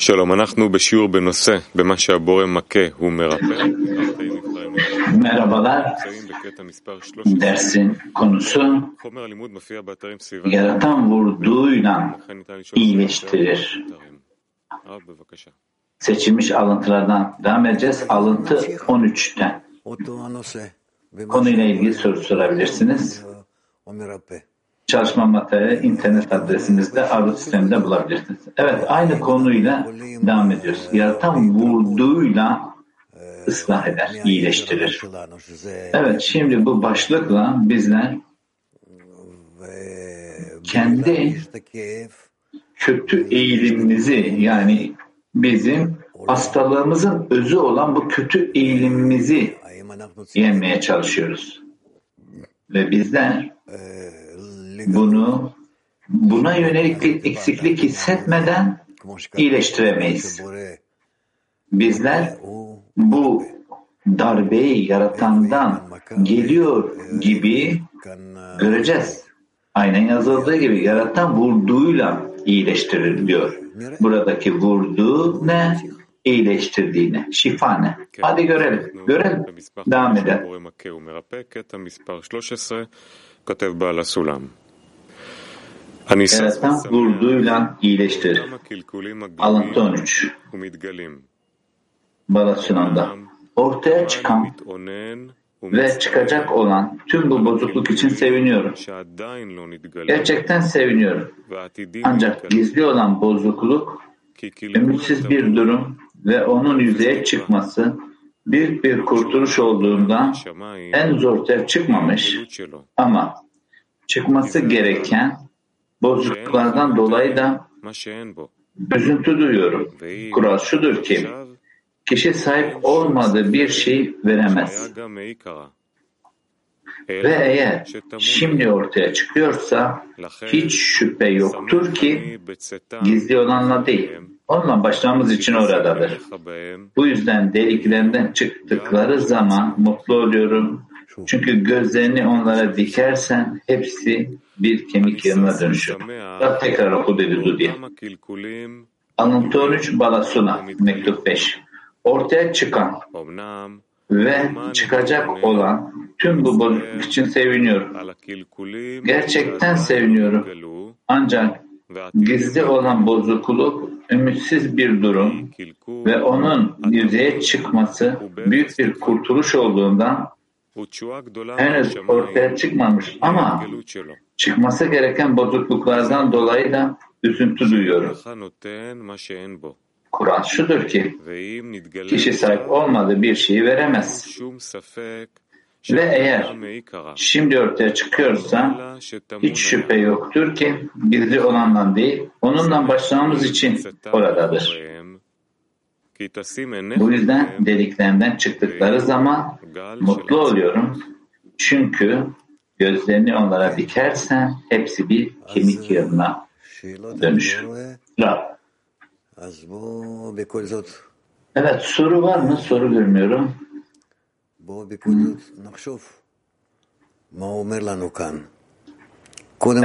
שלום, אנחנו בשיעור בנושא, במה שהבורא מכה הוא מרפא. Merhabalar. נמצאים בקטע מספר 13. Dersin konusu חומר הלימוד מופיע באתרים סביבה. yaratan vurduğuyla לכן ניתן לשאול iyileştirir. באתרים. הרב, בבקשה. Seçilmiş alıntılardan devam edeceğiz. Alıntı 13'ten. אותו הנושא. ומה Konuyla ilgili soru sorabilirsiniz. çalışma materyali internet adresimizde arzu sisteminde bulabilirsiniz. Evet aynı konuyla devam ediyoruz. Yaratan vurduğuyla ıslah eder, iyileştirir. Evet şimdi bu başlıkla bizler kendi kötü eğilimimizi yani bizim hastalığımızın özü olan bu kötü eğilimimizi yenmeye çalışıyoruz. Ve bizler bunu buna yönelik bir eksiklik hissetmeden iyileştiremeyiz. Bizler bu darbeyi yaratandan geliyor gibi göreceğiz. Aynen yazıldığı gibi yaratan vurduğuyla iyileştirir diyor. Buradaki vurduğu ne? iyileştirdiğine, şifa ne? Hadi görelim, görelim. Devam edelim. Hani Yaratan vurduğuyla iyileştir. Alıntı 13. Balasunanda. Ortaya çıkan ve çıkacak olan tüm bu bozukluk için seviniyorum. Gerçekten seviniyorum. Ancak gizli olan bozukluk, ümitsiz bir durum ve onun yüzeye çıkması büyük bir kurtuluş olduğundan en zor çıkmamış. Ama çıkması gereken bozukluklardan dolayı da üzüntü duyuyorum. Kural şudur ki kişi sahip olmadığı bir şey veremez. Ve eğer şimdi ortaya çıkıyorsa hiç şüphe yoktur ki gizli olanla değil. Onunla başlamamız için oradadır. Bu yüzden deliklerinden çıktıkları zaman mutlu oluyorum çünkü gözlerini onlara dikersen hepsi bir kemik yanına dönüşür. Bak tekrar oku dedi Dudi'ye. Alıntı 13 Balasuna mektup 5. Ortaya çıkan ve çıkacak olan tüm bu bozukluk için seviniyorum. Gerçekten seviniyorum. Ancak gizli olan bozukluk ümitsiz bir durum ve onun yüzeye çıkması büyük bir kurtuluş olduğundan henüz ortaya çıkmamış ama çıkması gereken bozukluklardan dolayı da üzüntü duyuyorum. Kur'an şudur ki, kişi sahip olmadığı bir şeyi veremez. Ve eğer şimdi ortaya çıkıyorsa hiç şüphe yoktur ki gizli olandan değil, onunla başlamamız için oradadır. Bu yüzden dediklerimden çıktıkları zaman mutlu oluyorum. Çünkü gözlerini onlara dikersen hepsi bir kemik yığınına dönüşür. Rab. Evet soru var mı? Soru görmüyorum. Hmm.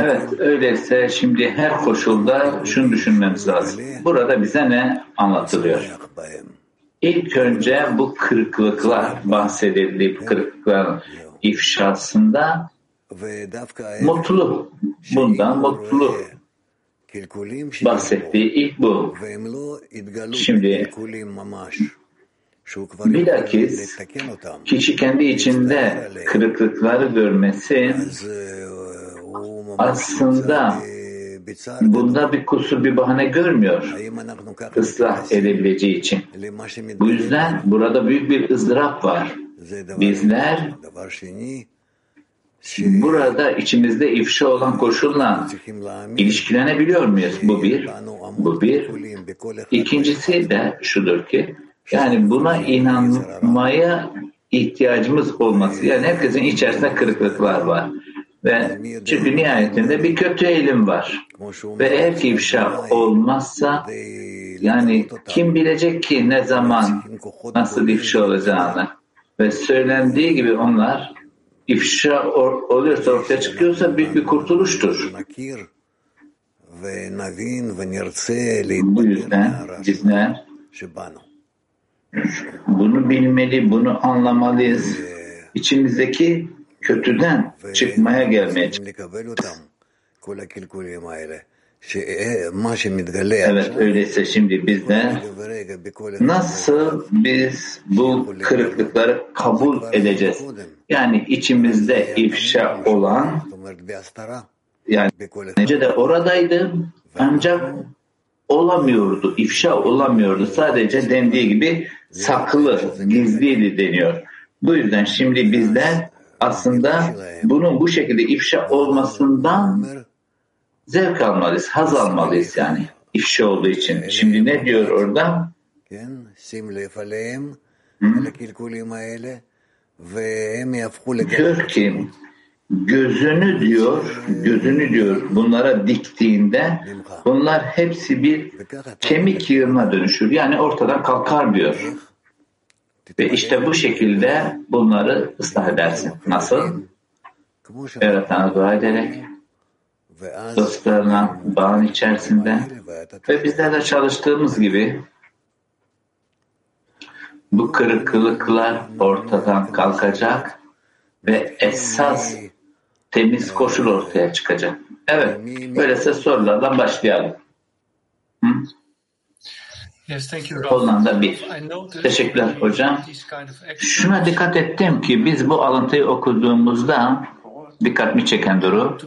Evet öyleyse şimdi her koşulda şunu düşünmemiz lazım. Burada bize ne anlatılıyor? İlk önce bu kırıklıklar bahsedildiği bu kırıklıklar ifşasında mutlu, bundan mutlu bahsettiği ilk bu. Şimdi bilakis kişi kendi içinde kırıklıkları görmesi aslında bunda bir kusur, bir bahane görmüyor ıslah edebileceği için. Bu yüzden burada büyük bir ızdırap var. Bizler burada içimizde ifşa olan koşulla ilişkilenebiliyor muyuz? Bu bir. Bu bir. İkincisi de şudur ki yani buna inanmaya ihtiyacımız olması. Yani herkesin içerisinde kırıklıklar var. Ve çünkü nihayetinde bir kötü eğilim var. Ve eğer ki ifşa şey olmazsa yani kim bilecek ki ne zaman nasıl ifşa olacağını ve söylendiği gibi onlar ifşa oluyorsa ortaya çıkıyorsa büyük bir kurtuluştur. Bu yüzden bizler bunu bilmeli, bunu anlamalıyız. İçimizdeki kötüden çıkmaya gelmeye Evet öyleyse şimdi bizde nasıl biz bu kırıklıkları kabul edeceğiz? Yani içimizde ifşa olan yani önce de oradaydı ancak olamıyordu, ifşa olamıyordu. Sadece dendiği gibi saklı, gizliydi deniyor. Bu yüzden şimdi bizler aslında bunun bu şekilde ifşa olmasından zevk almalıyız, haz almalıyız yani ifşa olduğu için. Şimdi ne diyor orada? Diyor ki gözünü diyor, gözünü diyor bunlara diktiğinde bunlar hepsi bir kemik yığına dönüşür. Yani ortadan kalkar diyor. Ve işte bu şekilde bunları ıslah edersin. Nasıl? Yaratana dua ederek, dostlarına bağın içerisinde ve bizler de çalıştığımız gibi bu kırıklıklar ortadan kalkacak ve esas temiz koşul ortaya çıkacak. Evet, öyleyse sorulardan başlayalım. Hı? Hollanda bir. Teşekkürler hocam. Şuna dikkat ettim ki biz bu alıntıyı okuduğumuzda dikkatimi çeken durum.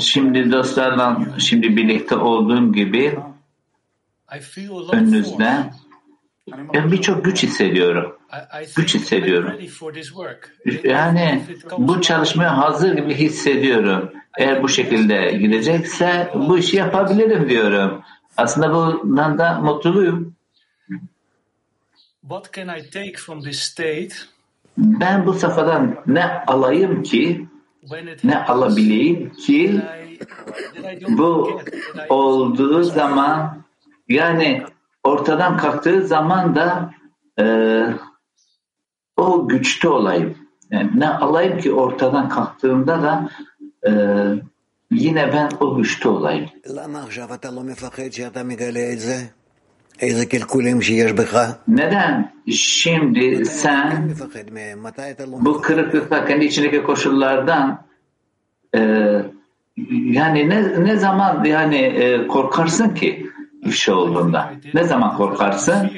Şimdi dostlarla şimdi birlikte olduğum gibi önünüzde ben birçok güç hissediyorum. Güç hissediyorum. Yani bu çalışmaya hazır gibi hissediyorum. Eğer bu şekilde gidecekse bu işi yapabilirim diyorum. Aslında bundan da mutluyum. What can I take from this state? Ben bu safhadan ne alayım ki, ne alabileyim ki bu olduğu zaman yani ortadan kalktığı zaman da e, o güçte olayım. Yani ne alayım ki ortadan kalktığımda da e, yine ben o güçte olayım. Neden şimdi sen bu kırıklıkla kendi içindeki koşullardan e, yani ne, ne zaman yani e, korkarsın ki bir şey olduğunda? Ne zaman korkarsın?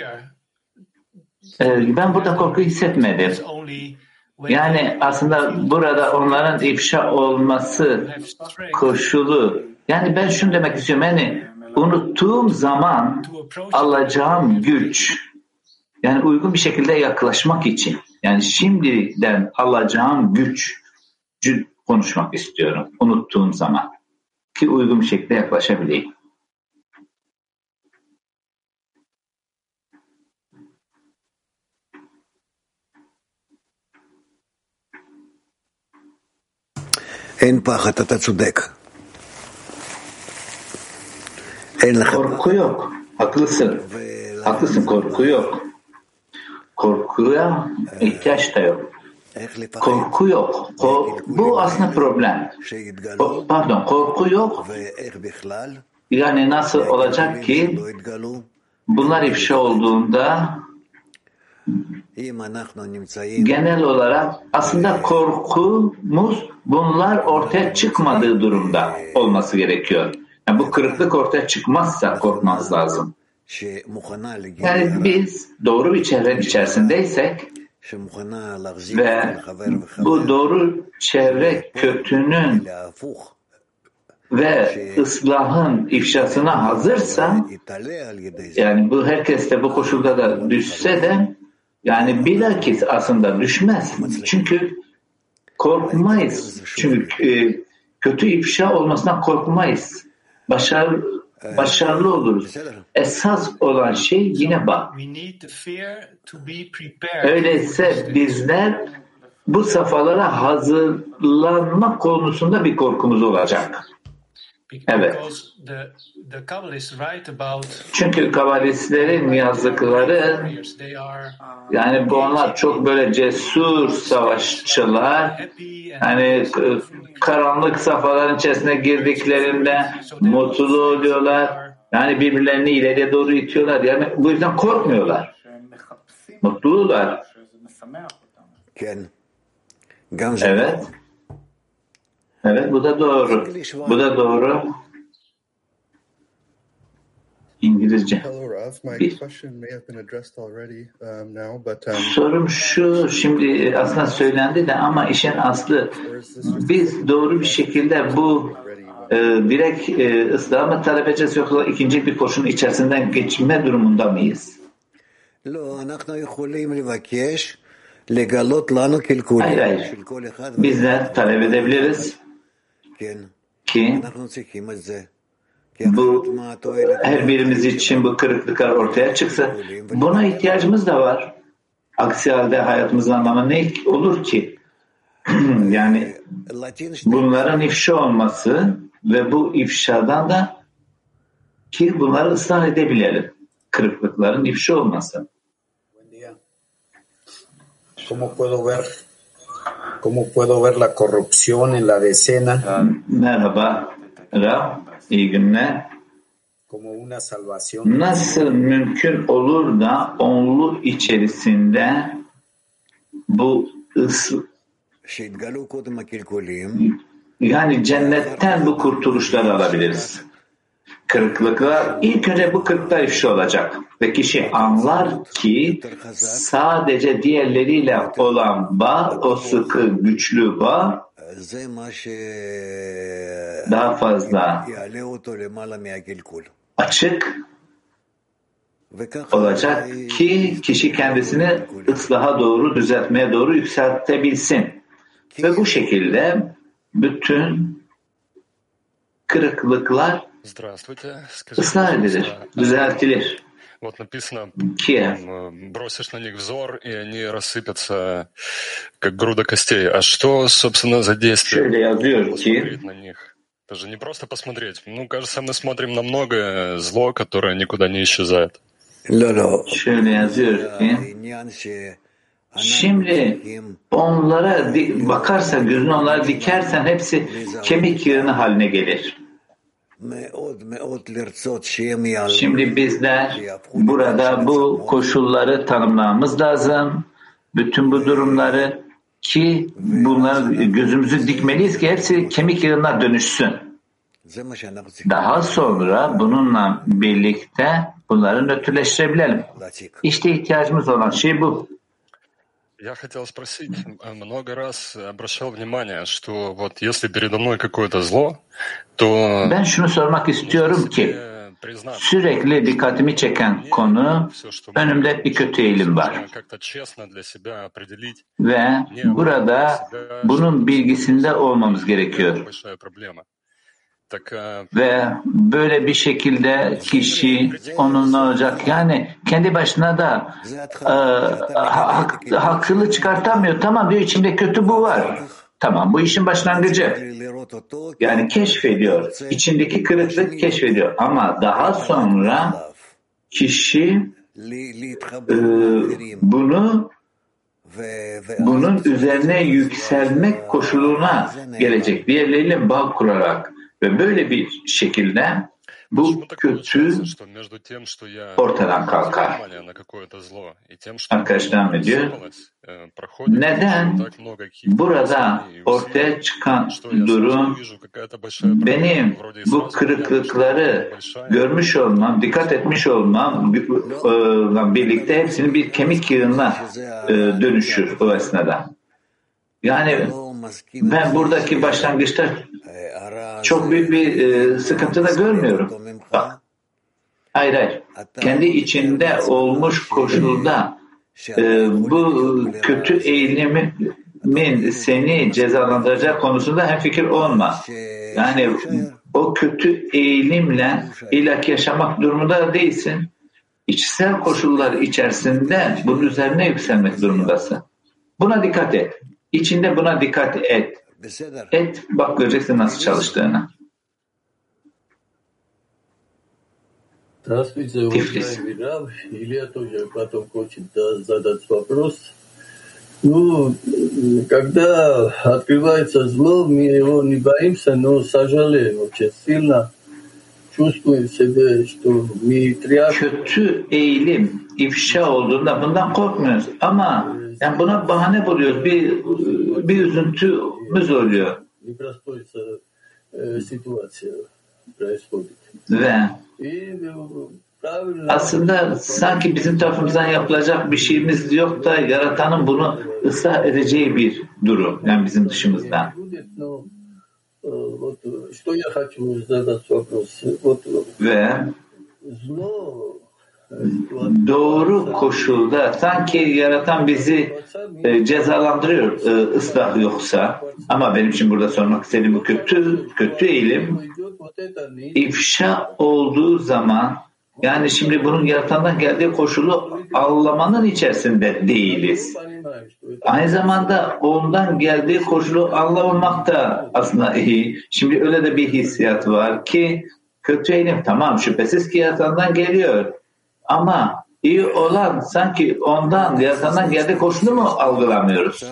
E, ben burada korku hissetmedim. Yani aslında burada onların ifşa olması koşulu. Yani ben şunu demek istiyorum. Yani unuttuğum zaman alacağım güç yani uygun bir şekilde yaklaşmak için yani şimdiden alacağım güç konuşmak istiyorum unuttuğum zaman ki uygun bir şekilde yaklaşabileyim. En pahat, ata çudek. Korku yok. Haklısın. Haklısın korku yok. Korkuya ihtiyaç da yok. Korku yok. Kork bu aslında problem. O, pardon, korku yok. Yani nasıl olacak ki bunlar ifşa olduğunda genel olarak aslında korkumuz bunlar ortaya çıkmadığı durumda olması gerekiyor. Yani bu kırıklık ortaya çıkmazsa korkmamız lazım. Yani biz doğru bir çevrenin içerisindeysek ve bu doğru çevre kötünün ve ıslahın ifşasına hazırsa yani bu herkes de bu koşulda da düşse de yani bilakis aslında düşmez. Çünkü korkmayız. Çünkü e, kötü ifşa olmasından korkmayız başarı, başarılı oluruz. Esas olan şey yine bak. Öyleyse bizler bu safhalara hazırlanmak konusunda bir korkumuz olacak. Evet. Çünkü kabalistlerin yazdıkları yani bu onlar çok böyle cesur savaşçılar yani karanlık safhaların içerisine girdiklerinde mutlu oluyorlar. Yani birbirlerini ileriye doğru itiyorlar. Yani bu yüzden korkmuyorlar. Mutlular. Evet. Evet bu da doğru. Bu da doğru. İngilizce. Bir, sorum şu, şimdi aslında söylendi de ama işin aslı biz doğru bir şekilde bu e, direkt e, ıslah mı talep edeceğiz yoksa ikinci bir koşun içerisinden geçme durumunda mıyız? Hayır hayır. Bizler talep edebiliriz. Ki bu her birimiz için bu kırıklıklar ortaya çıksa buna ihtiyacımız da var. Aksi halde hayatımızın anlamı ne olur ki? yani bunların ifşa olması ve bu ifşadan da ki bunları ıslah edebilelim. Kırıklıkların ifşa olması. ¿Cómo puedo ver cómo puedo ver la corrupción en la decena? Merhaba. Rab, iyi günler. Como una salvación. Nasıl mümkün olur da onlu içerisinde bu ısı yani cennetten bu kurtuluşları alabiliriz. Kırıklıklar, ilk önce bu kırıklar ifşa olacak. Ve kişi anlar ki sadece diğerleriyle olan bağ, o sıkı, güçlü bağ daha fazla açık olacak ki kişi kendisini ıslaha doğru, düzeltmeye doğru yükseltebilsin. Ve bu şekilde bütün kırıklıklar ıslah edilir, düzeltilir. Вот написано, Киев. бросишь на них взор, и они рассыпятся, как груда костей. А что, собственно, за действие? Посмотреть на них. Это же не просто посмотреть. Ну, кажется, мы смотрим на многое зло, которое никуда не исчезает. Şimdi onlara bakarsan, gözünü onlara dikersen hepsi kemik yığını haline gelir. Şimdi bizler burada bu koşulları tanımlamamız lazım. Bütün bu durumları ki bunları gözümüzü dikmeliyiz ki hepsi kemik yığınına dönüşsün. Daha sonra bununla birlikte bunları nötrleştirebilelim. İşte ihtiyacımız olan şey bu. Я хотел спросить, э, много раз обращал внимание, что вот если передо мной какое-то зло, то Ben şunu sormak istiyorum ki sürekli dikkatimi çeken konu önümde bir kötü eğilim var. Ve burada bunun bilgisinde olmamız gerekiyor. Ve böyle bir şekilde kişi onun ne olacak? Yani kendi başına da e, ha- hak, hakkını çıkartamıyor. Tamam diyor içimde kötü bu var. Tamam bu işin başlangıcı. Yani keşfediyor. İçindeki kırıklık keşfediyor. Ama daha sonra kişi e, bunu bunun üzerine yükselmek koşuluna gelecek. Diğerleriyle bağ kurarak ve böyle bir şekilde bu kötü ortadan kalkar. Arkadaşlar mı diyor? Neden burada ortaya çıkan durum benim bu kırıklıkları görmüş olmam, dikkat etmiş olmam e, birlikte hepsinin bir kemik yığına e, dönüşür o esnada. Yani ben buradaki başlangıçta çok büyük bir e, sıkıntı da görmüyorum. Bak, hayır hayır. Kendi içinde olmuş koşulda e, bu kötü eğilimin seni cezalandıracak konusunda hemfikir olma. Yani o kötü eğilimle ilak yaşamak durumunda değilsin. İçsel koşullar içerisinde bunun üzerine yükselmek durumundasın. Buna dikkat et. İçinde buna dikkat et. Et, bak göreceksin nasıl çalıştığını. Tiflis. Ну, когда открывается зло, мы его не боимся, но сожалеем очень сильно. Чувствуем себе, что мы тряпки. Kötü eğilim, ifşa olduğunda bundan korkmuyoruz. Ama Yani buna bahane buluyoruz. Bir, bir üzüntümüz oluyor. Ve aslında sanki bizim tarafımızdan yapılacak bir şeyimiz yok da yaratanın bunu ıslah edeceği bir durum. Yani bizim dışımızdan. Ve doğru koşulda sanki yaratan bizi e, cezalandırıyor e, ıslah yoksa ama benim için burada sormak istediğim bu kötü kötü eğilim ifşa olduğu zaman yani şimdi bunun yaratandan geldiği koşulu anlamanın içerisinde değiliz. Aynı zamanda ondan geldiği koşulu anlamamak da aslında iyi. Şimdi öyle de bir hissiyat var ki kötü eğilim tamam şüphesiz ki yaratandan geliyor ama iyi olan sanki ondan, yaratandan geldi koşunu mu algılamıyoruz?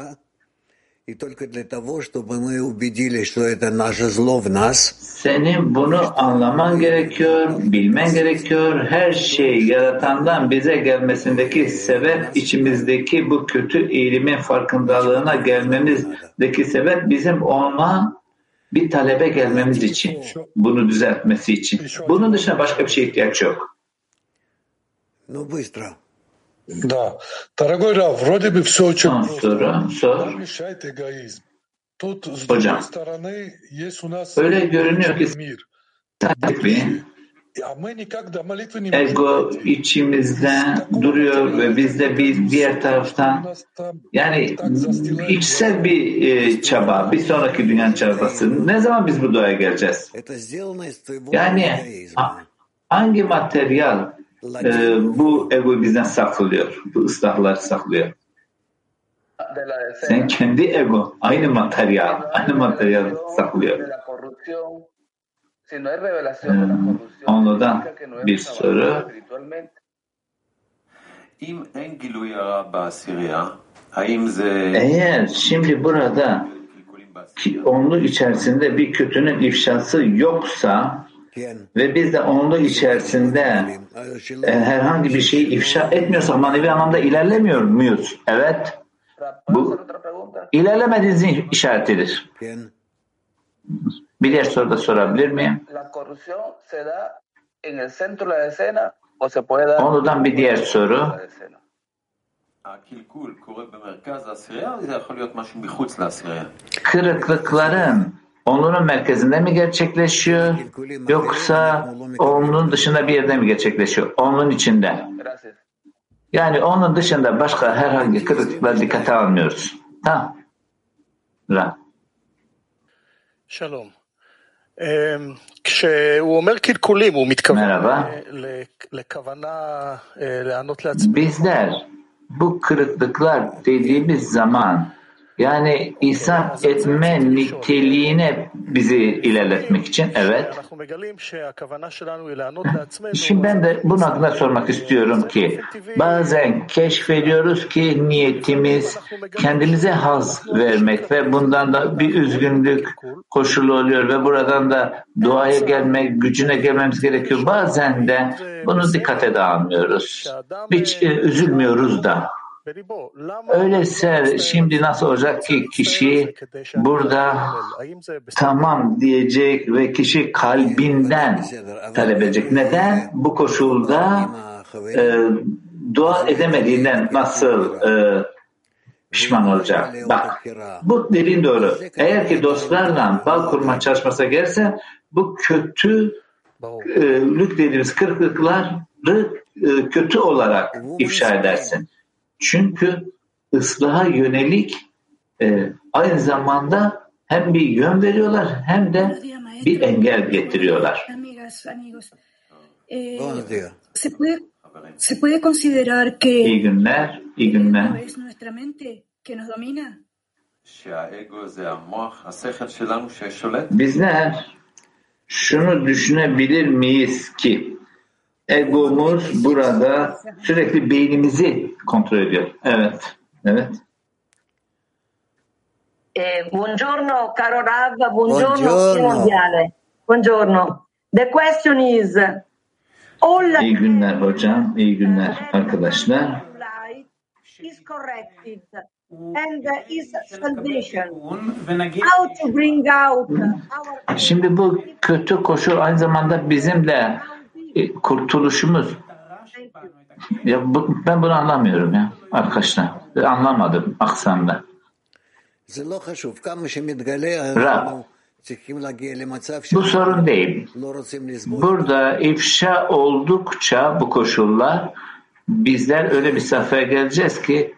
Senin bunu anlaman gerekiyor, bilmen gerekiyor. Her şey yaratandan bize gelmesindeki sebep içimizdeki bu kötü eğilimin farkındalığına gelmemizdeki sebep bizim ona bir talebe gelmemiz için. Bunu düzeltmesi için. Bunun dışında başka bir şey ihtiyaç yok. ну быстро. Да. Дорогой Рав, вроде бы все очень Son просто. soru, sor. Нам мешает эгоизм. Тут, с Hocam. другой stороны, есть у нас Öyle görünüyor ki мир. tabii А мы никак до молитвы не ego можем дойти. içimizde duruyor ve biz de bir diğer У taraftan нас там Yani так застилает içsel bir e, çaba, bir sonraki dünyanın çabası. Ne zaman biz bu doğaya geleceğiz? Это сделано из твоего Yani эгоизма. ha- hangi materyal ee, bu ego bizden saklıyor. Bu ıslahlar saklıyor. Sen kendi ego aynı materyal, aynı materyal saklıyor. Ee, onlardan bir soru. Eğer şimdi burada ki onluk içerisinde bir kötünün ifşası yoksa ve biz de onluk içerisinde e, herhangi bir şeyi ifşa etmiyorsak manevi anlamda ilerlemiyor muyuz? Evet. Bu ilerlemediğinizin işaretidir. Bir diğer soru da sorabilir miyim? Ondan bir diğer soru. Kırıklıkların onlunun merkezinde mi gerçekleşiyor yoksa onlunun dışında bir yerde mi gerçekleşiyor? Onlunun içinde. Gracias. Yani onun dışında başka herhangi kırıklıklar dikkate almıyoruz. Tamam. Ra. שלום. אמ, כשהוא אומר קלקולים, הוא מתכוון מרבה. ל- לכוונה אה, לענות לעצמי. Bizler bu kırıklıklar dediğimiz zaman yani ihsan etme niteliğine bizi ilerletmek için evet. Şimdi ben de bunun hakkında sormak istiyorum ki bazen keşfediyoruz ki niyetimiz kendimize haz vermek ve bundan da bir üzgünlük koşulu oluyor ve buradan da duaya gelmek, gücüne gelmemiz gerekiyor. Bazen de bunu dikkate de almıyoruz. Hiç e, üzülmüyoruz da. Öyleyse şimdi nasıl olacak ki kişi burada tamam diyecek ve kişi kalbinden talep edecek. Neden? Bu koşulda e, dua edemediğinden nasıl e, pişman olacak. Bak bu dediğin doğru. Eğer ki dostlarla bağ kurma çalışmasına gelirse bu kötü e, lük dediğimiz kırıklıkları e, kötü olarak ifşa edersin. Çünkü ıslaha yönelik e, aynı zamanda hem bir yön veriyorlar hem de bir engel getiriyorlar. Eh, se puede considerar que iyi günler, iyi günler. es nuestra mente que nos domina. Bizler şunu düşünebilir miyiz ki Egomuz burada sürekli beynimizi kontrol ediyor. Evet. Evet. Eh, buongiorno caro Rav, buongiorno, buongiorno. mondiale. Buongiorno. The question is all İyi günler hocam, iyi günler arkadaşlar. is corrected and is salvation. How to bring out our Şimdi bu kötü koşul aynı zamanda bizim de kurtuluşumuz. Ya bu, ben bunu anlamıyorum ya arkadaşlar. Anlamadım aksanda. Rab, bu sorun değil. Burada ifşa oldukça bu koşullar bizler öyle bir safhaya geleceğiz ki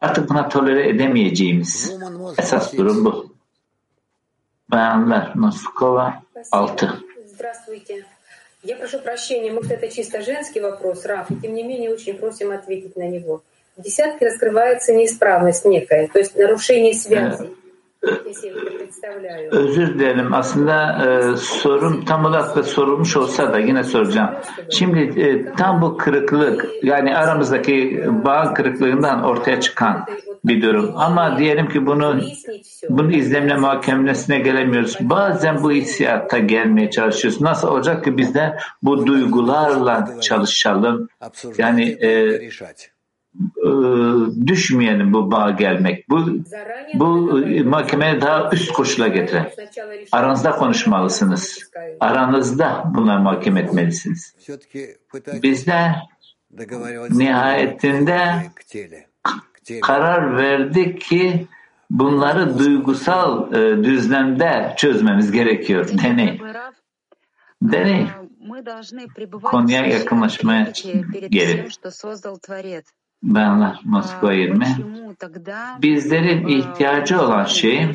artık buna tolere edemeyeceğimiz esas durum bu. Bayanlar Moskova 6. Я прошу прощения, может, это чисто женский вопрос, Раф, и тем не менее очень просим ответить на него. В десятке раскрывается неисправность некая, то есть нарушение связей. Özür dilerim. Aslında e, sorum tam olarak da sorulmuş olsa da yine soracağım. Şimdi e, tam bu kırıklık yani aramızdaki bağ kırıklığından ortaya çıkan bir durum. Ama diyelim ki bunu bunu izlemle muhakemesine gelemiyoruz. Bazen bu hissiyata gelmeye çalışıyoruz. Nasıl olacak ki biz de bu duygularla çalışalım? Yani e, düşmeyelim bu bağ gelmek. Bu bu mahkemeye daha üst koşula getiren. Aranızda konuşmalısınız. Aranızda bunları mahkeme etmelisiniz. Biz de nihayetinde karar verdik ki bunları duygusal e, düzlemde çözmemiz gerekiyor. Deney. Deney. Konuya yakınlaşmaya gelir. Bayanlar Moskova 20. Bizlerin ihtiyacı olan şey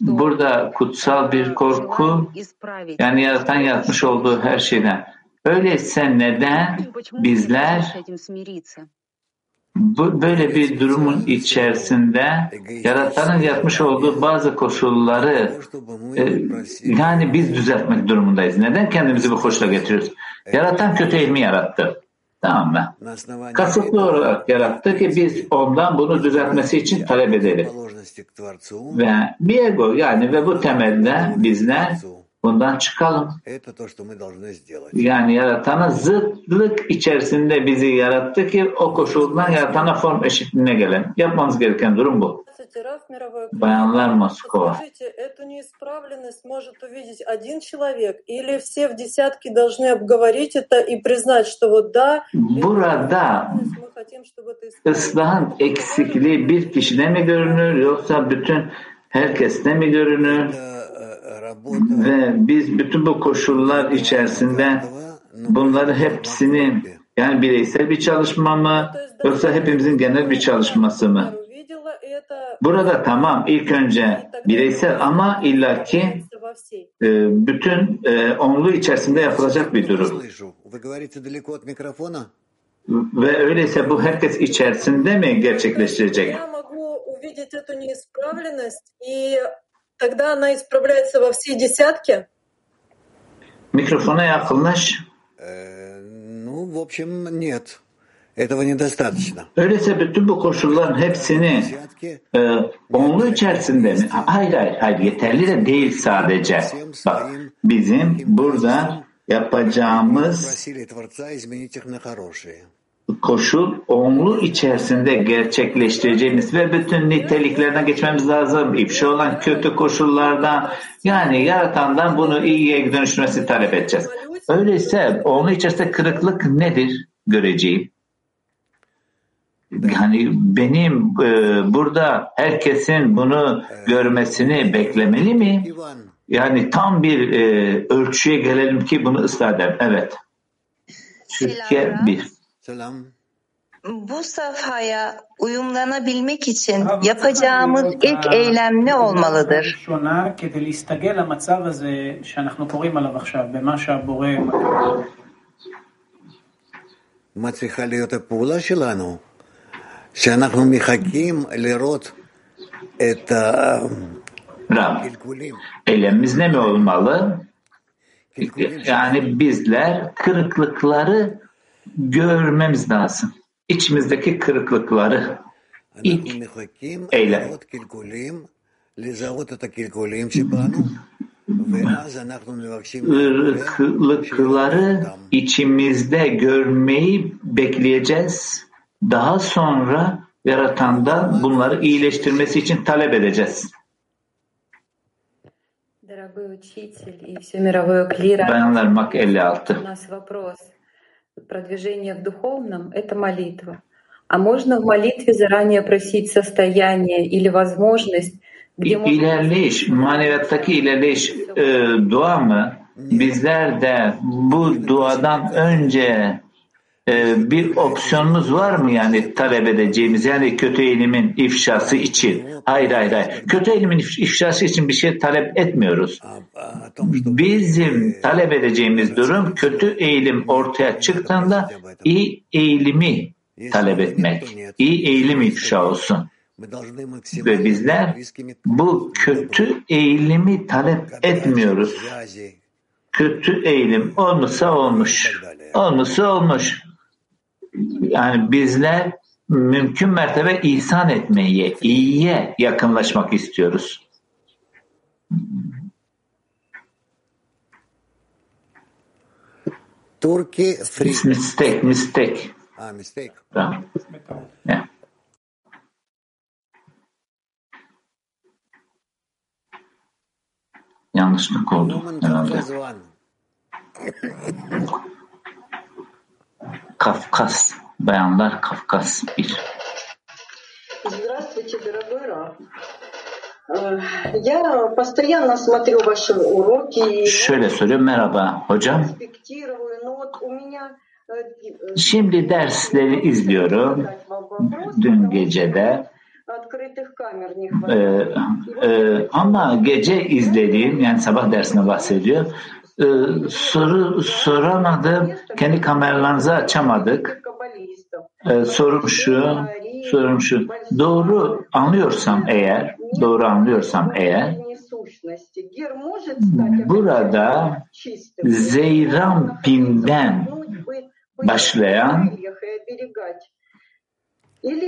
burada kutsal bir korku yani yaratan yatmış olduğu her şeyden. Öyleyse neden bizler bu, böyle bir durumun içerisinde yaratanın yapmış olduğu bazı koşulları e, yani biz düzeltmek durumundayız. Neden kendimizi bu koşula getiriyoruz? Yaratan kötü ilmi yarattı. Tamam mı? Kasıtlı olarak yarattı ki biz ondan bunu düzeltmesi için talep edelim. Ve bir ego yani ve bu temelde bizler bundan çıkalım. Yani yaratana zıtlık içerisinde bizi yarattı ki o koşuldan yaratana form eşitliğine gelen. Yapmamız gereken durum bu. Bayanlar Moskova. Эту неисправленность может увидеть один человек или все в десятке должны обговорить это и признать, что вот да, Burada ıslahın eksikliği bir kişide mi görünür yoksa bütün herkeste mi görünür? Ve biz bütün bu koşullar içerisinde bunları hepsini yani bireysel bir çalışma mı yoksa hepimizin genel bir çalışması mı? Burada tamam ilk önce bireysel ama illaki e, bütün e, onlu içerisinde yapılacak bir durum. Ve öyleyse bu herkes içerisinde mi gerçekleştirecek? Тогда она исправляется во всей десятке? Mikrofona yakınlaş. Ну, в общем, нет. Этого недостаточно. Öyleyse bütün bu koşulların hepsini e, onlu içerisinde mi? Hayır hayır hayır yeterli de değil sadece. Bak bizim burada yapacağımız koşul onlu içerisinde gerçekleştireceğimiz ve bütün niteliklerden geçmemiz lazım. İfşa olan kötü koşullardan yani yaratandan bunu iyiye dönüştürmesi talep edeceğiz. Öyleyse onlu içerisinde kırıklık nedir göreceğim? Yani benim e, burada herkesin bunu görmesini beklemeli mi? Yani tam bir e, ölçüye gelelim ki bunu ıslah eder. Evet. Türkiye bir. Selam. Bu safhaya uyumlanabilmek için yapacağımız ilk eylem ne olmalıdır? מה צריכה להיות הפעולה שלנו? שאנחנו מחכים לראות את Rab, eylemimiz ne mi olmalı? Yani bizler kırıklıkları görmemiz lazım. İçimizdeki kırıklıkları ilk eylem. Irklıkları içimizde görmeyi bekleyeceğiz. Daha sonra yaratanda bunları iyileştirmesi için talep edeceğiz. Bayanlar Mak 56. Продвижение в духовном — это молитва. А можно в молитве заранее просить состояние или возможность, где İlerleyiş, maneviyattaki ilerleyiş e, dua mı? Bizler de bu duadan önce e, bir opsiyonumuz var mı yani talep edeceğimiz yani kötü eğilimin ifşası için? Hayır hayır hayır. Kötü eğilimin ifşası için bir şey talep etmiyoruz. Bizim talep edeceğimiz durum kötü eğilim ortaya çıktığında iyi eğilimi talep etmek. İyi eğilim ifşa olsun. Ve bizler bu kötü eğilimi talep etmiyoruz. Kötü eğilim olmuşsa olmuş. Olmuşsa olmuş. Yani bizler mümkün mertebe ihsan etmeye, iyiye yakınlaşmak istiyoruz. Turkey free. Mistake, mistake. Ah, mistake. Tamam. Yeah. Yanlışlık oldu herhalde. Kafkas. Bayanlar Kafkas 1. Здравствуйте, дорогой Раф. Я постоянно смотрю ваши уроки. Şöyle söylüyorum. Merhaba hocam. Şimdi dersleri izliyorum. Dün gecede. Ee, e, ama gece izlediğim yani sabah dersine bahsediyor. Ee, soru soramadım. Kendi kameralarınızı açamadık. Ee, sorum şu, sorum şu. Doğru anlıyorsam eğer, doğru anlıyorsam eğer, burada Zeyrampin'den başlayan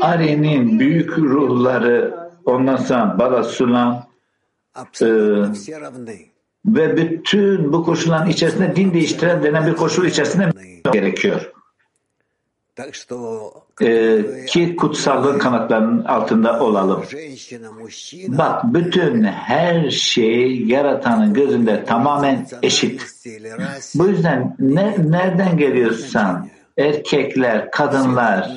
Ari'nin büyük ruhları ondan sonra Balasulam e, ve bütün bu koşulların içerisinde din değiştiren denen bir koşul içerisinde gerekiyor. Ee, ki kutsallığın kanatlarının altında olalım. Bak bütün her şey yaratanın gözünde tamamen eşit. Bu yüzden ne, nereden geliyorsan erkekler, kadınlar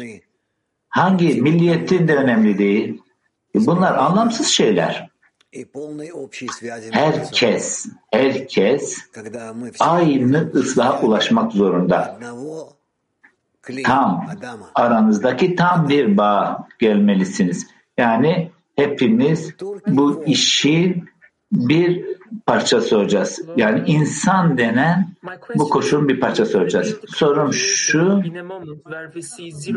hangi milliyetin de önemli değil. Bunlar anlamsız şeyler. Herkes, herkes aynı ıslaha ulaşmak zorunda. Tam, aranızdaki tam bir bağ gelmelisiniz. Yani hepimiz bu işin bir parçası olacağız. Yani insan denen bu koşulun bir parçası olacağız. Sorum şu,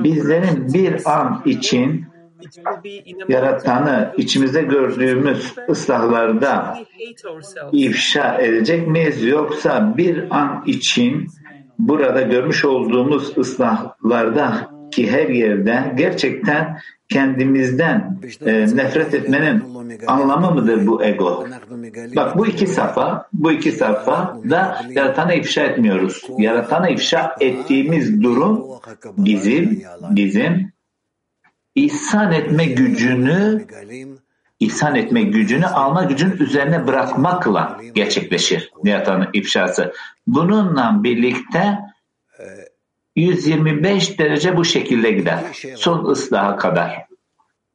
bizlerin bir an için yaratanı içimizde gördüğümüz ıslahlarda ifşa edecek miyiz yoksa bir an için burada görmüş olduğumuz ıslahlarda ki her yerde gerçekten kendimizden e, nefret etmenin anlamı mıdır bu ego? Bak bu iki safa, bu iki safa da yaratanı ifşa etmiyoruz. Yaratanı ifşa ettiğimiz durum bizim, bizim ihsan etme gücünü ihsan etme gücünü alma gücünün üzerine bırakmakla gerçekleşir Niyatan'ın ifşası. Bununla birlikte 125 derece bu şekilde gider. Son ıslaha kadar.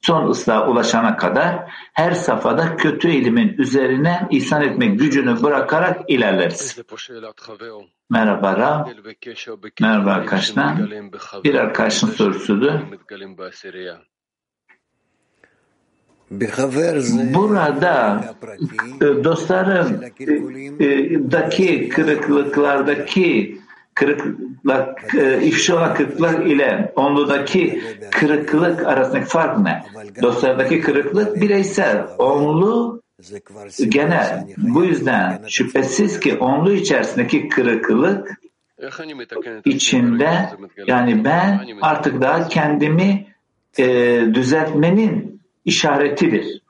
Son ıslaha ulaşana kadar her safhada kötü ilimin üzerine ihsan etme gücünü bırakarak ilerleriz. Merhaba Rab. Merhaba arkadaşlar. Bir arkadaşın sorusudu. Burada dostlarım daki kırıklıklardaki kırıklık, ifşa olan kırıklık ile onludaki kırıklık arasındaki fark ne? Dostlardaki kırıklık bireysel. Onlu Gene bu yüzden şüphesiz ki onlu içerisindeki kırıklık içinde yani ben artık daha kendimi e, düzeltmenin işaretidir.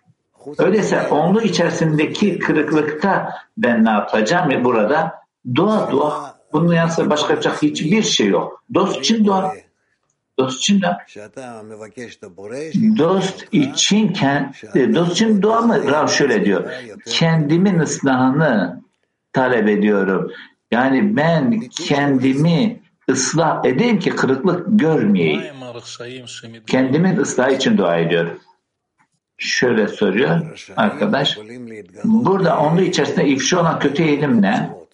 Öyleyse onlu içerisindeki kırıklıkta ben ne yapacağım? Burada dua dua. Bunun yanında başka yapacak hiçbir şey yok. Dost için dua. Dost için de dost için dost için dua mı? Rav şöyle diyor. Kendimin ıslahını talep ediyorum. Yani ben kendimi ıslah edeyim ki kırıklık görmeyeyim. Kendimin ıslahı için dua ediyorum. Şöyle soruyor arkadaş. Burada onun içerisinde ifşa olan kötü eğilim ne?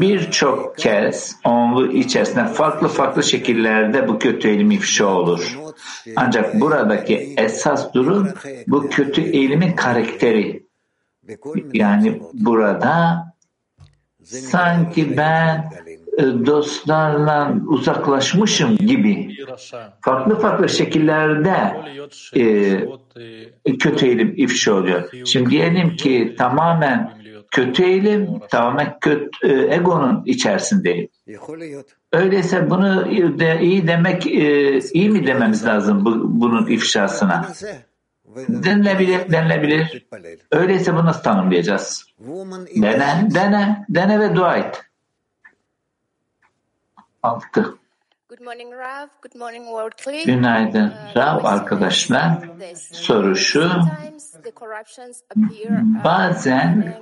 Birçok kez onlu içerisinde farklı farklı şekillerde bu kötü eğilim ifşa olur. Ancak buradaki esas durum bu kötü eğilimin karakteri. Yani burada sanki ben dostlarla uzaklaşmışım gibi farklı farklı şekillerde e, kötü eğilim ifşa oluyor. Şimdi diyelim ki tamamen kötü eğilim, tamamen kötü, e, egonun içerisindeyim. Öyleyse bunu de, iyi demek, e, iyi mi dememiz lazım bu, bunun ifşasına? Denilebilir, denilebilir. Öyleyse bunu nasıl tanımlayacağız? Dene, dene, dene ve dua et. Altı. Günaydın Rav arkadaşlar. Soru şu. Bazen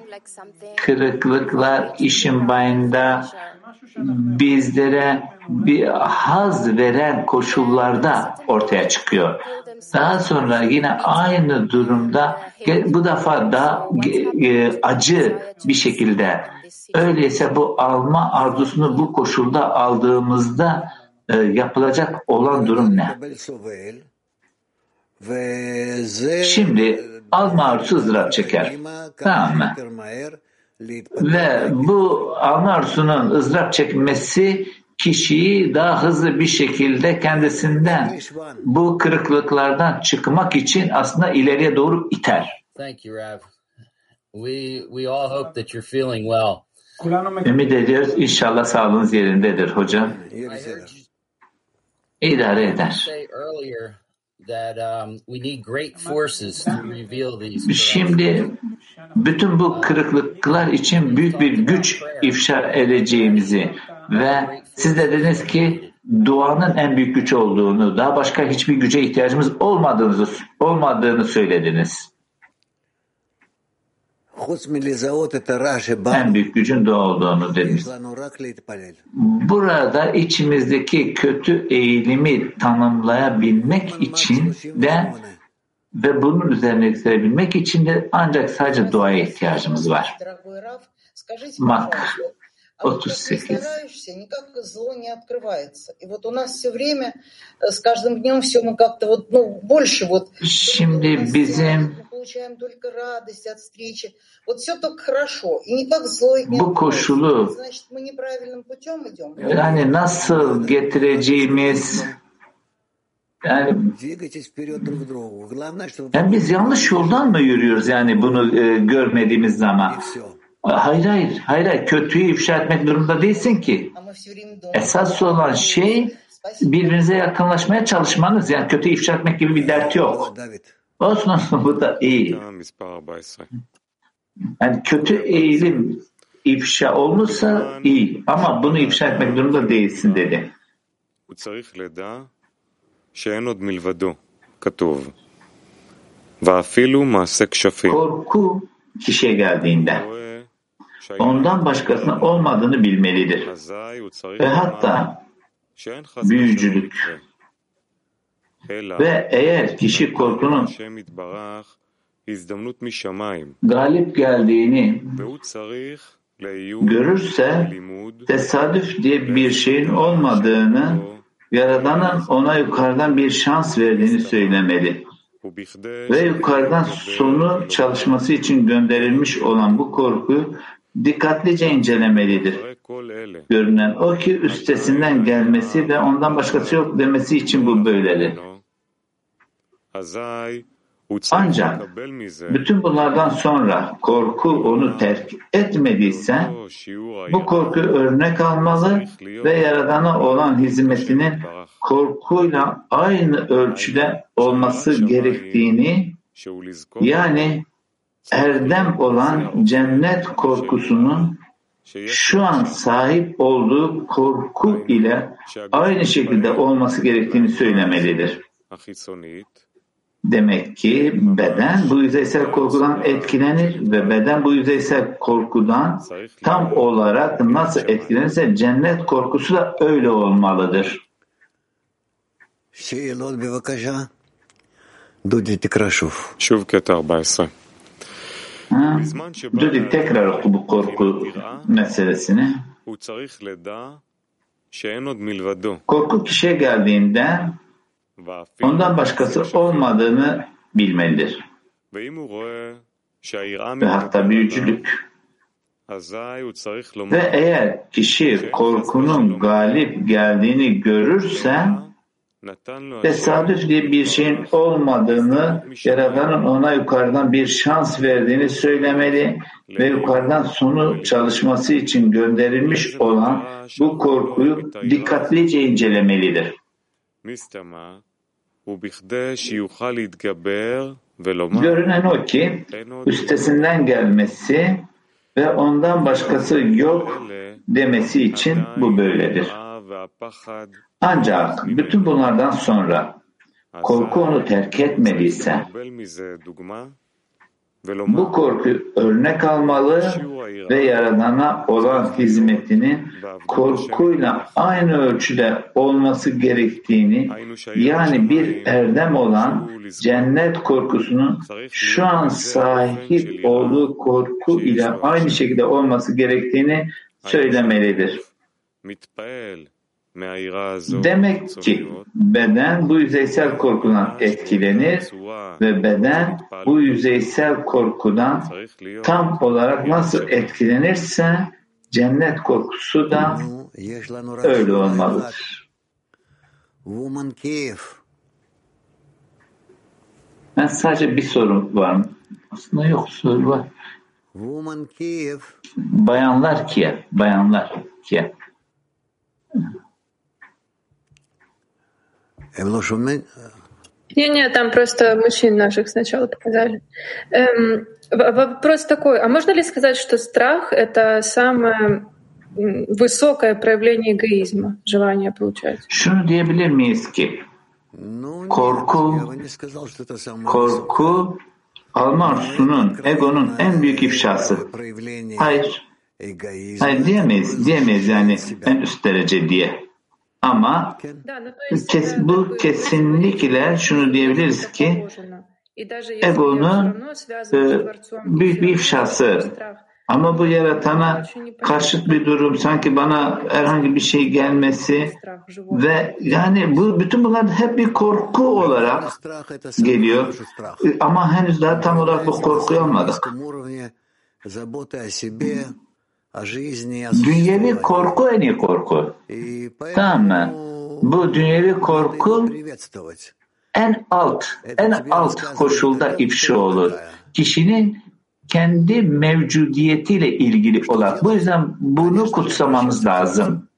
kırıklıklar işin bayında bizlere bir haz veren koşullarda ortaya çıkıyor. Daha sonra yine aynı durumda bu defa daha acı bir şekilde öyleyse bu alma arzusunu bu koşulda aldığımızda e, yapılacak olan durum ne? Şimdi alma arzusu ızdırap çeker. Tamam mı? Ve bu alma arzusunun ızdırap çekmesi kişiyi daha hızlı bir şekilde kendisinden bu kırıklıklardan çıkmak için aslında ileriye doğru iter. Thank you, Rav. We, we all hope that you're feeling well. Ümit ediyoruz. İnşallah sağlığınız yerindedir hocam. İdare eder. Şimdi bütün bu kırıklıklar için büyük bir güç ifşa edeceğimizi ve siz de dediniz ki duanın en büyük güç olduğunu, daha başka hiçbir güce ihtiyacımız olmadığını, olmadığını söylediniz. En büyük gücün dua olduğunu demiş. Burada içimizdeki kötü eğilimi tanımlayabilmek için de ve bunun üzerine yükserebilmek için de ancak sadece duaya ihtiyacımız var. Mak 38. никак зло не открывается. И вот у нас все время, с каждым днем все мы как-то вот, ну, больше вот... Şimdi bizim мы получаем только радость от встречи. Вот все только хорошо. И никак зло не bu koşulu Значит, мы неправильным путем идем. yani nasıl getireceğimiz yani, yani biz yanlış yoldan mı yürüyoruz yani bunu e, görmediğimiz zaman? Hayır hayır, hayır hayır. Kötüyü ifşa etmek durumunda değilsin ki. Esas olan şey birbirinize yakınlaşmaya çalışmanız. Yani kötü ifşa etmek gibi bir dert yok. Olsun olsun bu da iyi. Yani kötü eğilim ifşa olmuşsa iyi. Ama bunu ifşa etmek durumunda değilsin dedi. Korku kişiye geldiğinde ondan başkasının olmadığını bilmelidir. Ve hatta büyücülük. ve eğer kişi korkunun galip geldiğini görürse tesadüf diye bir şeyin olmadığını Yaradan'ın ona yukarıdan bir şans verdiğini söylemeli. Ve yukarıdan sonu çalışması için gönderilmiş olan bu korku dikkatlice incelemelidir. Görünen o ki üstesinden gelmesi ve ondan başkası yok demesi için bu böyledir. Ancak bütün bunlardan sonra korku onu terk etmediyse bu korku örnek almalı ve Yaradan'a olan hizmetinin korkuyla aynı ölçüde olması gerektiğini yani erdem olan cennet korkusunun şu an sahip olduğu korku ile aynı şekilde olması gerektiğini söylemelidir. Demek ki beden bu yüzeysel korkudan etkilenir ve beden bu yüzeysel korkudan tam olarak nasıl etkilenirse cennet korkusu da öyle olmalıdır. Şeyelot bevakaja. Dudi Tikraşov. Şuvket 14. Dudi tekrar oku bu korku meselesini. Korku kişiye geldiğinde ondan başkası olmadığını bilmelidir. Ve hatta büyücülük. Ve eğer kişi korkunun galip geldiğini görürse tesadüf diye bir şeyin olmadığını, Yaradan'ın ona yukarıdan bir şans verdiğini söylemeli ve yukarıdan sonu çalışması için gönderilmiş olan bu korkuyu dikkatlice incelemelidir. Görünen o ki üstesinden gelmesi ve ondan başkası yok demesi için bu böyledir. Ancak bütün bunlardan sonra korku onu terk etmediyse bu korku örnek almalı ve Yaradan'a olan hizmetinin korkuyla aynı ölçüde olması gerektiğini yani bir erdem olan cennet korkusunun şu an sahip olduğu korku ile aynı şekilde olması gerektiğini söylemelidir. Demek ki beden bu yüzeysel korkudan etkilenir ve beden bu yüzeysel korkudan tam olarak nasıl etkilenirse cennet korkusu da öyle olmalıdır. Ben sadece bir soru var. Aslında yok soru var. Bayanlar ki, bayanlar ki. Не-не, там просто мужчин наших сначала показали. Эм, вопрос такой, а можно ли сказать, что страх — это самое высокое проявление эгоизма, желание получать? Şunu diyebilir miyiz ki korku, korku alma arzusunun, egonun en büyük ifşası. Hayır. Hayır diyemeyiz, diyemeyiz yani en üst derece diye. Ama kes, bu kesinlikle şunu diyebiliriz ki egonun e, büyük bir ifşası. Ama bu yaratana karşıt bir durum, sanki bana herhangi bir şey gelmesi ve yani bu bütün bunlar hep bir korku olarak geliyor. Ama henüz daha tam olarak bu korkuyu almadık. Dünyevi korku en iyi korku. Tamam mı? Bu dünyevi korku en alt, en alt koşulda ifşa olur. Kişinin kendi mevcudiyetiyle ilgili olan. Bu yüzden bunu kutsamamız lazım.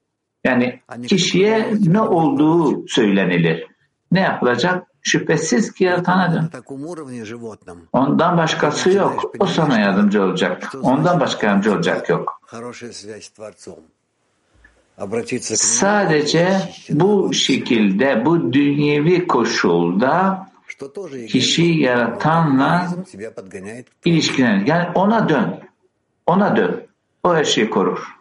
Yani kişiye ne olduğu söylenilir. Ne yapılacak? Şüphesiz ki yaratana. Ondan başkası yok. O sana yardımcı olacak. Ondan başka yardımcı olacak yok. Sadece bu şekilde, bu dünyevi koşulda kişi yaratanla ilişkilenir. Yani ona dön. Ona dön. O her şeyi korur.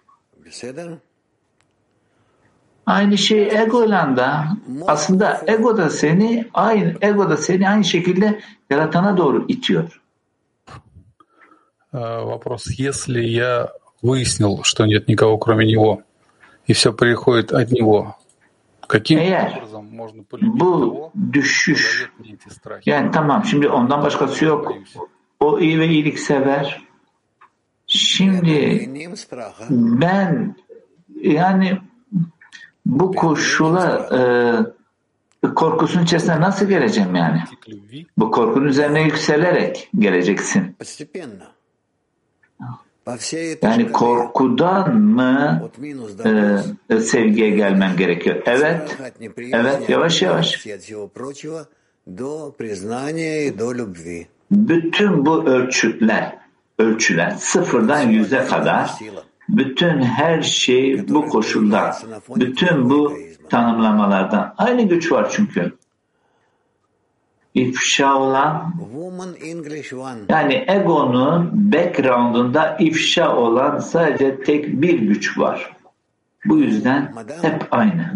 Aynı şey egoyla da aslında ego da seni aynı ego da seni aynı şekilde yaratana doğru itiyor. Вопрос. Если я выяснил, что нет никого кроме него, и все приходит от него, каким Eğer образом можно полюбить bu того, düşüş кто дает мне эти страхи? yani tamam şimdi ondan başkası yok. O iyi ve iyilik sever. Şimdi ben yani bu koşula e, korkusun içerisine nasıl geleceğim yani? Bu korkunun üzerine yükselerek geleceksin. Yani korkudan mı e, sevgiye gelmem gerekiyor? Evet, evet yavaş yavaş. Bütün bu ölçütler, ölçüler sıfırdan yüze kadar bütün her şey bu koşulda, bütün bu tanımlamalardan. Aynı güç var çünkü. İfşa olan yani egonun background'unda ifşa olan sadece tek bir güç var. Bu yüzden hep aynı.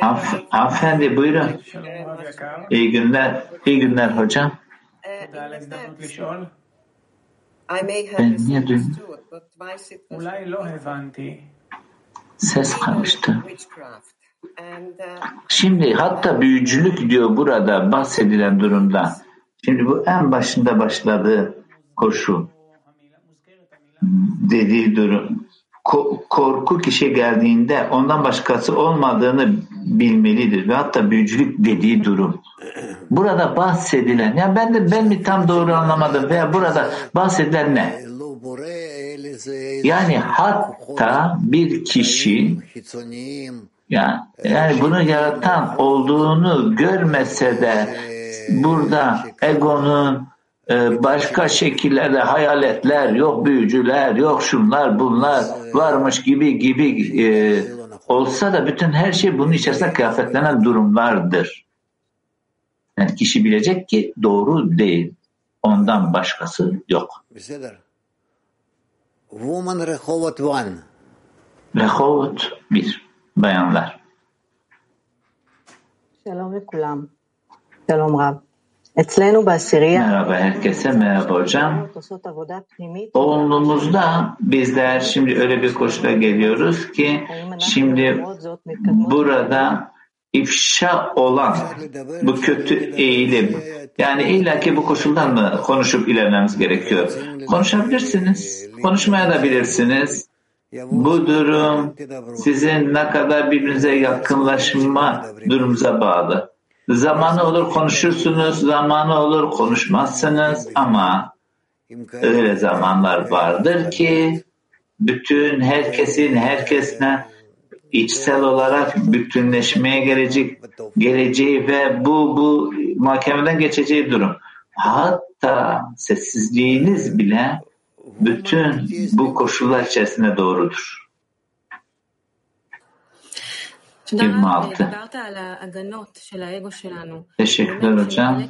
Hanf hanımefendi buyurun. İyi günler. İyi günler hocam. Ben niye duymuyorum? Ses karıştı. Şimdi hatta büyücülük diyor burada bahsedilen durumda. Şimdi bu en başında başladığı koşu dediği durum. Ko- korku kişi geldiğinde ondan başkası olmadığını bilmelidir ve hatta büyücülük dediği durum. Burada bahsedilen, yani ben de ben mi tam doğru anlamadım veya burada bahsedilen ne? Yani hatta bir kişi yani, yani bunu yaratan olduğunu görmese de burada egonun başka şekillerde hayaletler, yok büyücüler, yok şunlar bunlar varmış gibi gibi e, olsa da bütün her şey bunun içerisinde kıyafetlenen durumlardır. Yani kişi bilecek ki doğru değil. Ondan başkası yok. Rehovot bir. Bayanlar. שלום לכולם. שלום רב. אצלנו בעשירייה Merhaba herkese, merhaba hocam. Oğlumuzda bizler şimdi öyle bir koşula geliyoruz ki şimdi burada ifşa olan bu kötü eğilim yani illaki bu koşuldan mı konuşup ilerlememiz gerekiyor? Konuşabilirsiniz, konuşmaya da bilirsiniz. Bu durum sizin ne kadar birbirinize yakınlaşma durumunuza bağlı. Zamanı olur konuşursunuz, zamanı olur konuşmazsınız ama öyle zamanlar vardır ki bütün herkesin herkesle içsel olarak bütünleşmeye gelecek, geleceği ve bu bu mahkemeden geçeceği durum. Hatta sessizliğiniz bile bütün bu koşullar içerisinde doğrudur. 26. Teşekkürler hocam.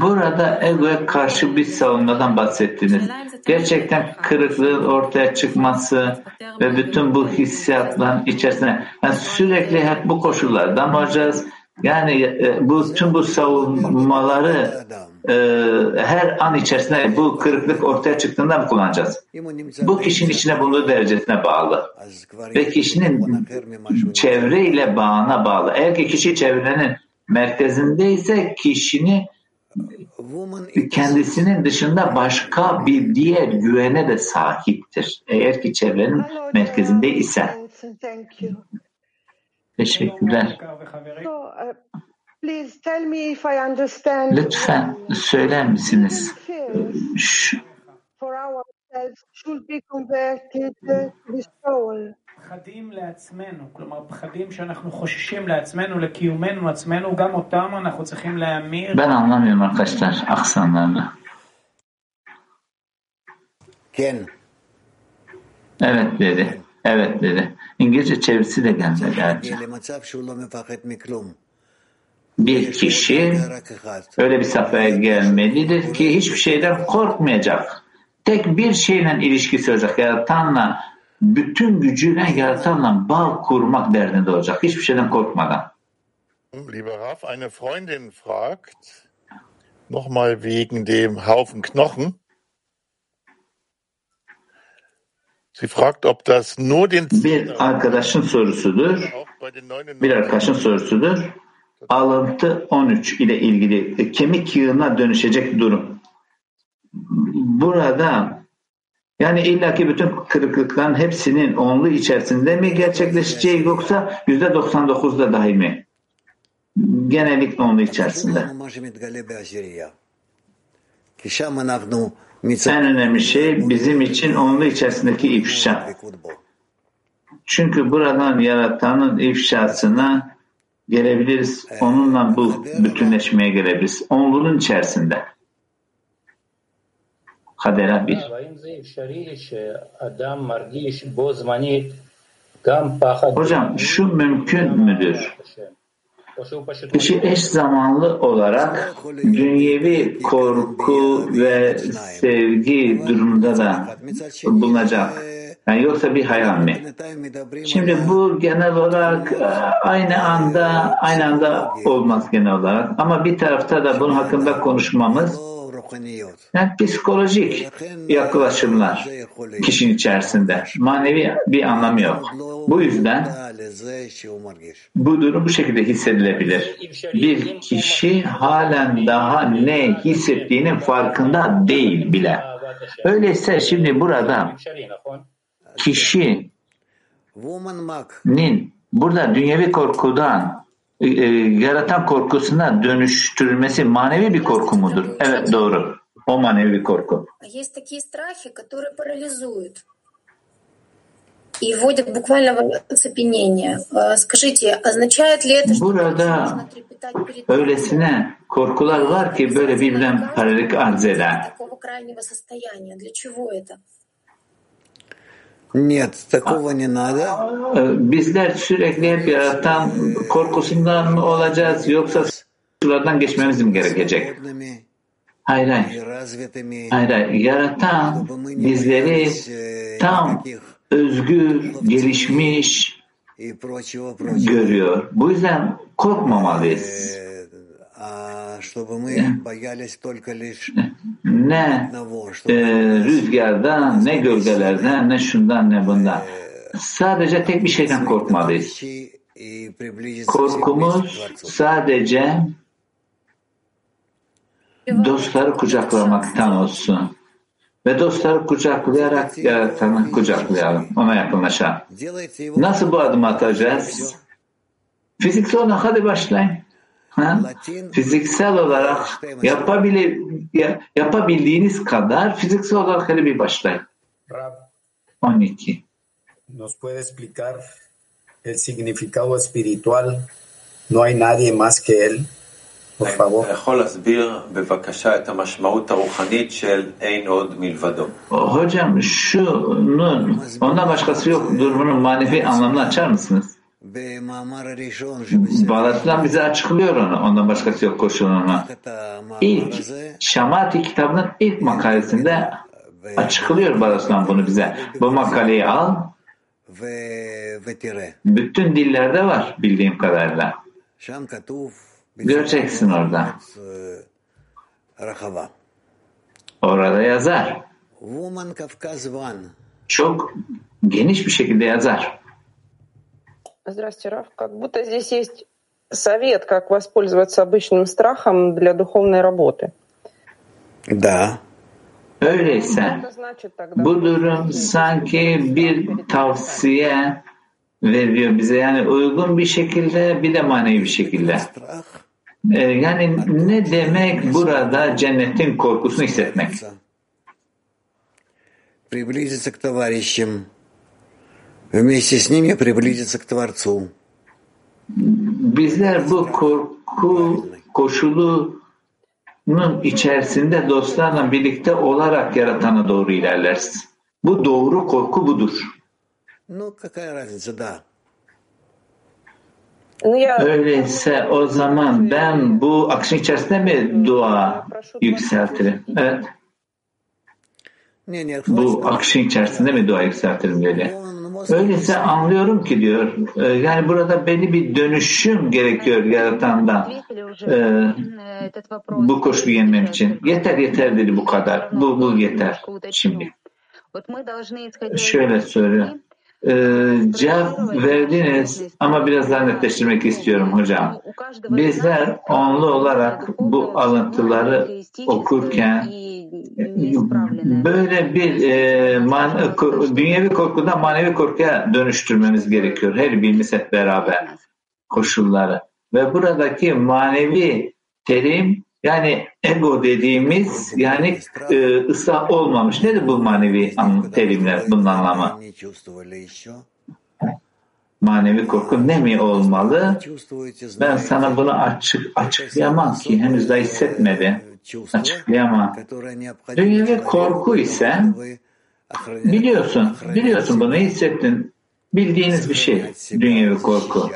Burada egoya karşı bir savunmadan bahsettiniz. Gerçekten kırıklığın ortaya çıkması ve bütün bu hissiyatların içerisine yani sürekli hep bu koşullardan olacağız. Yani bu tüm bu savunmaları e, her an içerisinde bu kırıklık ortaya çıktığında mı kullanacağız? Bu kişinin içine bulunduğu derecesine bağlı. Ve kişinin çevreyle bağına bağlı. Eğer ki kişi çevrenin merkezindeyse kişinin kendisinin dışında başka bir diğer güvene de sahiptir. Eğer ki çevrenin merkezinde ise. Teşekkürler. Lütfen söyler misiniz? Şu, פחדים לעצמנו, כלומר פחדים שאנחנו חוששים לעצמנו, לקיומנו עצמנו, גם אותם אנחנו צריכים להמיר. Ben anlamıyorum arkadaşlar aksanlarla. Ken. Evet dedi. Evet dedi. İngilizce çevirisi de geldi gerçi. Bir kişi öyle bir safhaya gelmelidir ki hiçbir şeyden korkmayacak. Tek bir şeyle ilişkisi olacak. Yaratanla bütün gücüyle yaratanla bağ kurmak derdinde olacak. Hiçbir şeyden korkmadan. Lieber Raf, eine Freundin fragt, nochmal wegen dem Haufen Knochen. Sie fragt, ob das nur den bir arkadaşın sorusudur. Bir arkadaşın sorusudur. Alıntı 13 ile ilgili kemik yığına dönüşecek durum. Burada Yani illaki bütün kırıklıkların hepsinin onlu içerisinde mi gerçekleşeceği yoksa yüzde 99'da dahi mi? Genellikle onlu içerisinde. En önemli şey bizim için onlu içerisindeki ifşa. Çünkü buradan yaratanın ifşasına gelebiliriz. Onunla bu bütünleşmeye gelebiliriz. Onlunun içerisinde. Kadera bir. Hocam şu mümkün müdür? Kişi eş zamanlı olarak dünyevi korku ve sevgi durumunda da bulunacak. Yani yoksa bir hayal mi? Şimdi bu genel olarak e, aynı anda aynı anda olmaz genel olarak. Ama bir tarafta da bunun hakkında konuşmamız yani psikolojik yaklaşımlar kişinin içerisinde. Manevi bir anlamı yok. Bu yüzden bu durum bu şekilde hissedilebilir. Bir kişi halen daha ne hissettiğinin farkında değil bile. Öyleyse şimdi burada kişinin burada dünyevi korkudan e, e, yaratan korkusuna dönüştürülmesi manevi bir korku mudur? Evet doğru. O manevi bir korku. Есть такие страхи, которые парализуют и вводят буквально в оцепенение. Скажите, означает ли это, что Burada öylesine korkular var ki böyle birbirinden paralel arz eder. такого крайнего состояния? Для чего это? Bizler sürekli hep yaratan korkusundan mı olacağız yoksa sulardan geçmemiz mi gerekecek? Hayır hayır. Hayır hayır. Yaratan bizleri tam özgür, gelişmiş görüyor. Bu yüzden korkmamalıyız. Ne e, rüzgardan, ne gölgelerden, ne şundan, ne bundan. Sadece tek bir şeyden korkmalıyız. Korkumuz sadece dostları kucaklamaktan olsun. Ve dostları kucaklayarak yaratanı kucaklayalım. Ona yakınlaşalım. Nasıl bu adımı atacağız? Fiziksel olarak hadi başlayın. Ha? Fiziksel olarak yapabile, yapabildiğiniz kadar fiziksel olarak hadi bir başlayın. 12. ¿Nos puede explicar el significado espiritual? No hay nadie más que él. Por favor. Hocam şunun ondan başkası yok durumunun manevi anlamını açar mısınız? Bağlatılan bize açıklıyor onu. Ondan başkası yok koşuluna. İlk Şamati kitabının ilk makalesinde açıklıyor Bağlatılan bunu bize. Bu makaleyi al. Bütün dillerde var bildiğim kadarıyla. Göreceksin orada. Orada yazar. Çok geniş bir şekilde yazar. Здравствуйте, Раф. Как будто здесь есть совет, как воспользоваться обычным страхом для духовной работы. Да. Öyleyse bu durum sanki bir tavsiye veriyor bize. Yani uygun bir şekilde bir de manevi bir şekilde. Yani ne demek burada cennetin korkusunu hissetmek? Приблизиться к товарищам, вместе с ними приблизиться к Творцу. Bizler bu korku koşulunun içerisinde dostlarla birlikte olarak yaratana doğru ilerleriz. Bu doğru korku budur. Ну, какая разница, да. Öyleyse o zaman ben bu akışın içerisinde mi dua yükseltirim? Evet. Bu akışın içerisinde mi dua yükseltirim dedi. Öyleyse anlıyorum ki diyor. Yani burada belli bir dönüşüm gerekiyor yaratandan. Ee, bu koşulu yenmem için. Yeter yeter dedi bu kadar. Bu, bu yeter şimdi. Şöyle söylüyor. Ee, cevap verdiniz ama biraz daha netleştirmek istiyorum hocam. Bizler onlu olarak bu alıntıları okurken böyle bir e, man, dünyevi korkudan manevi korkuya dönüştürmemiz gerekiyor. Her birimiz hep beraber koşulları. Ve buradaki manevi terim yani ego dediğimiz yani e, ıslah olmamış. Nedir bu manevi terimler, bunun anlamı? Manevi korku ne mi olmalı? Ben sana bunu açık, açıklayamam ki. Henüz daha hissetmedi. Açıklayamam. Dünyevi korku ise biliyorsun, biliyorsun bunu hissettin. Bildiğiniz bir şey dünyevi korku.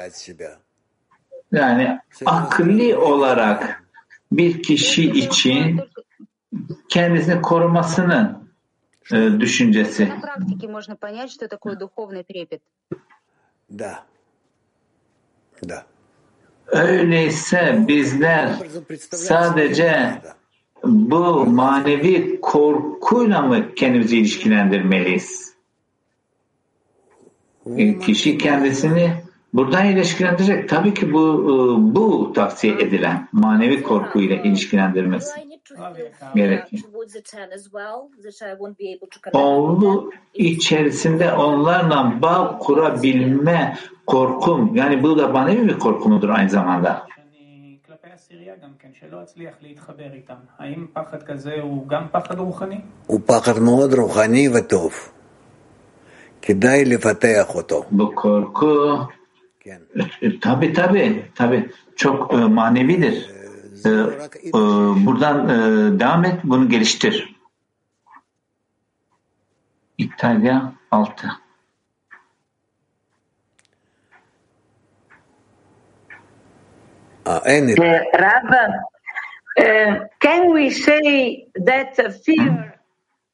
Yani akılli olarak bir kişi için kendisini korumasının e, düşüncesi. Da. Da. Öyleyse bizler sadece bu manevi korkuyla mı kendimizi ilişkilendirmeliyiz? Kişi kendisini buradan ilişkilendirecek. Tabii ki bu e, bu tavsiye edilen manevi korkuyla ilişkilendirmesi gerekir. Onlu içerisinde onlarla bağ kurabilme korkum yani bu da manevi bir korku mudur aynı zamanda? הוא פחד מאוד רוחני וטוב. כדאי לפתח אותו. Bu yani. E, tabi tabi tabi çok e, manevidir. E, e, e, buradan e, devam et bunu geliştir. İtalya 6. Uh, e, Rav, uh, can we say that fear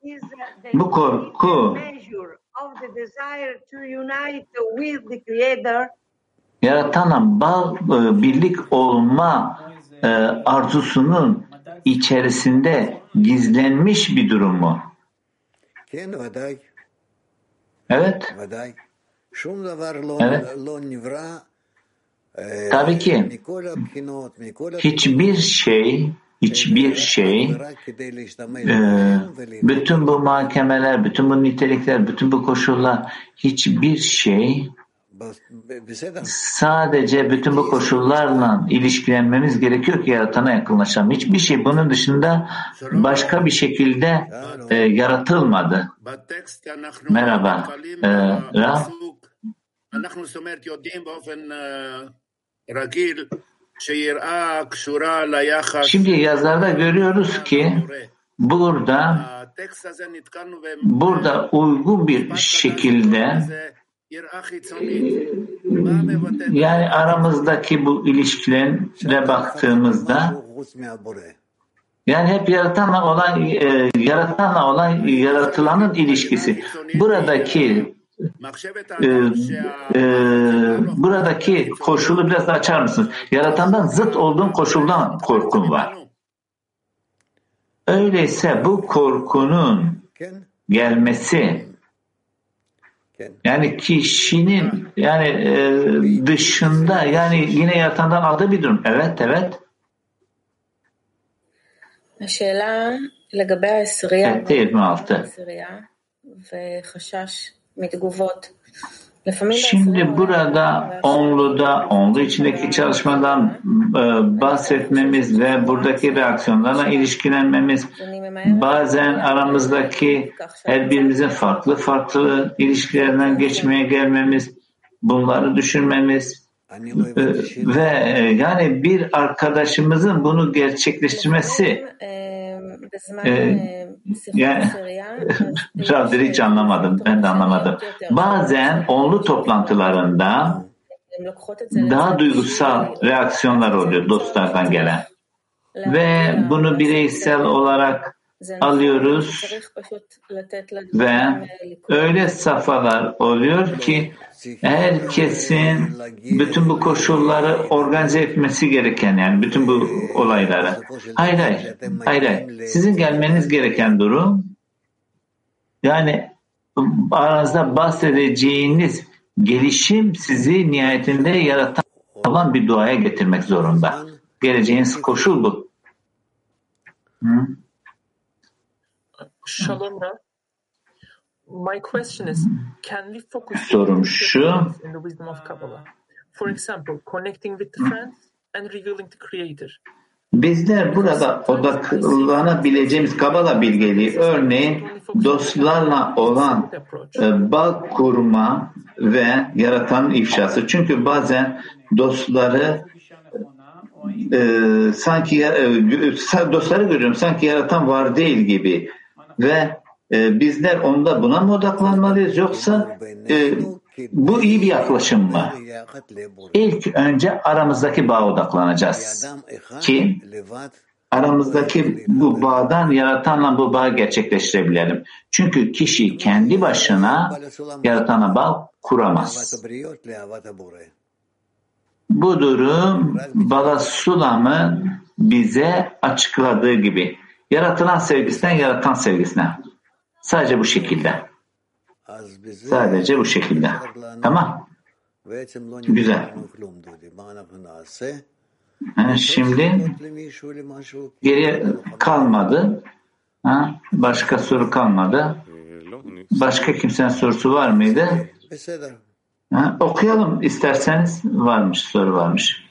is the measure of the desire to unite with the Creator? yaratanla bağ, e, birlik olma e, arzusunun içerisinde gizlenmiş bir durum mu? Evet. Evet. Tabii ki hiçbir şey hiçbir şey e, bütün bu mahkemeler, bütün bu nitelikler, bütün bu koşullar hiçbir şey Sadece bütün bu koşullarla ilişkilenmemiz gerekiyor ki yaratana yakınlaşalım. Hiçbir şey bunun dışında başka bir şekilde e, yaratılmadı. Merhaba. E, Rab. Şimdi yazlarda görüyoruz ki burada burada uygun bir şekilde yani aramızdaki bu ilişkilere baktığımızda yani hep yaratanla olan e, yaratanla olan yaratılanın ilişkisi. Buradaki e, e, buradaki koşulu biraz daha açar mısınız? Yaratandan zıt olduğun koşuldan korkun var. Öyleyse bu korkunun gelmesi yani kişinin yani e, dışında yani yine yaratandan aldığı bir durum. Evet evet. השאלה לגבי העשירייה, Evet, değil mi altı? העשירייה וחשש מתגובות. Şimdi burada onluda, onlu içindeki çalışmadan e, bahsetmemiz ve buradaki reaksiyonlarla ilişkilenmemiz bazen aramızdaki her birimizin farklı farklı ilişkilerden geçmeye gelmemiz, bunları düşünmemiz e, ve e, yani bir arkadaşımızın bunu gerçekleştirmesi yani, Rabdir hiç anlamadım. Ben de anlamadım. Bazen onlu toplantılarında daha duygusal reaksiyonlar oluyor dostlardan gelen. Ve bunu bireysel olarak alıyoruz ve öyle safhalar oluyor ki herkesin bütün bu koşulları organize etmesi gereken yani bütün bu olayları. Hayır hayır, hayır, hayır. Sizin gelmeniz gereken durum yani aranızda bahsedeceğiniz gelişim sizi nihayetinde yaratan olan bir duaya getirmek zorunda. Geleceğiniz koşul bu. Hı? Shalom Rav. My question is, can we focus Sorum şu. in the wisdom of Kabbalah? For example, connecting with the friends and revealing the Creator. Bizler burada odaklanabileceğimiz Kabala bilgeliği örneğin dostlarla olan e, bağ kurma ve yaratan ifşası. Çünkü bazen dostları e, sanki e, dostları görüyorum sanki yaratan var değil gibi ve e, bizler onda buna mı odaklanmalıyız yoksa e, bu iyi bir yaklaşım mı? İlk önce aramızdaki bağa odaklanacağız ki aramızdaki bu bağdan yaratanla bu bağı gerçekleştirebilelim. Çünkü kişi kendi başına yaratana bağ kuramaz. Bu durum Bala Sulam'ın bize açıkladığı gibi yaratılan sevgisinden yaratan sevgisine. Sadece bu şekilde. Sadece bu şekilde. Tamam. Güzel. Şimdi geriye kalmadı. Ha, başka soru kalmadı. Başka kimsenin sorusu var mıydı? Ha, okuyalım isterseniz. Varmış, soru varmış.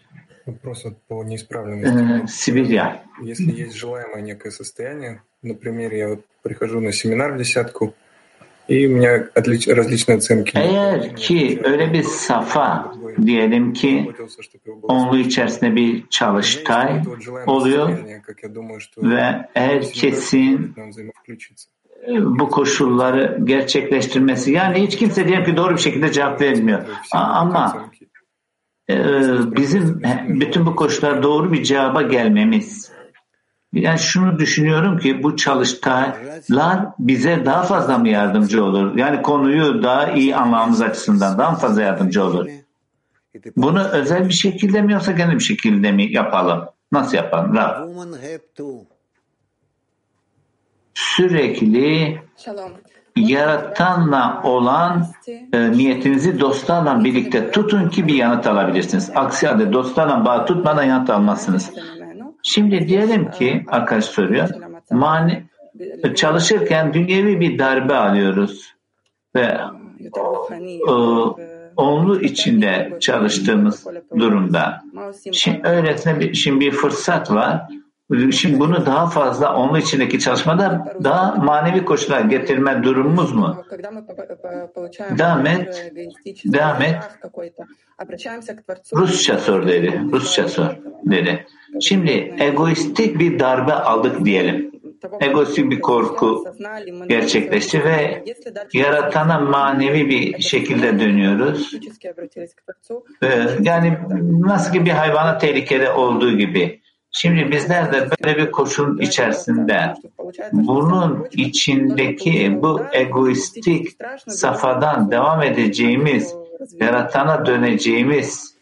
Вопрос по неисправленности. Ee, Sibirya. Если есть желаемое некое состояние, например, я вот прихожу на семинар в десятку, и у меня отлич, различные оценки. Eğer ki öyle bir safa diyelim ki onlu içerisinde bir çalıştay oluyor ve herkesin bu koşulları gerçekleştirmesi yani hiç kimse diyelim ki doğru bir şekilde cevap vermiyor ama e, bizim bütün bu koşullar doğru bir cevaba gelmemiz yani şunu düşünüyorum ki bu çalıştaylar bize daha fazla mı yardımcı olur? Yani konuyu daha iyi anlamamız açısından daha fazla yardımcı olur. Bunu özel bir şekilde mi yoksa genel bir şekilde mi yapalım? Nasıl yapalım? Rab. Sürekli yaratanla olan e, niyetinizi dostlarla birlikte tutun ki bir yanıt alabilirsiniz. Aksi halde dostlarla bağ tutmadan yanıt almazsınız. Şimdi diyelim ki arkadaş soruyor mani, çalışırken dünyevi bir darbe alıyoruz ve o, onlu içinde çalıştığımız durumda. Şimdi öylesine bir, şimdi bir fırsat var. Şimdi bunu daha fazla onun içindeki çalışmada daha manevi koşullar getirme durumumuz mu? Devam et. Devam et. Rusça sor dedi. Rusça sor dedi. Şimdi egoistik bir darbe aldık diyelim. Egoistik bir korku gerçekleşti ve yaratana manevi bir şekilde dönüyoruz. Yani nasıl ki bir hayvana tehlikede olduğu gibi. Şimdi bizler de böyle bir koşulun içerisinde bunun içindeki bu egoistik safadan devam edeceğimiz, yaratana döneceğimiz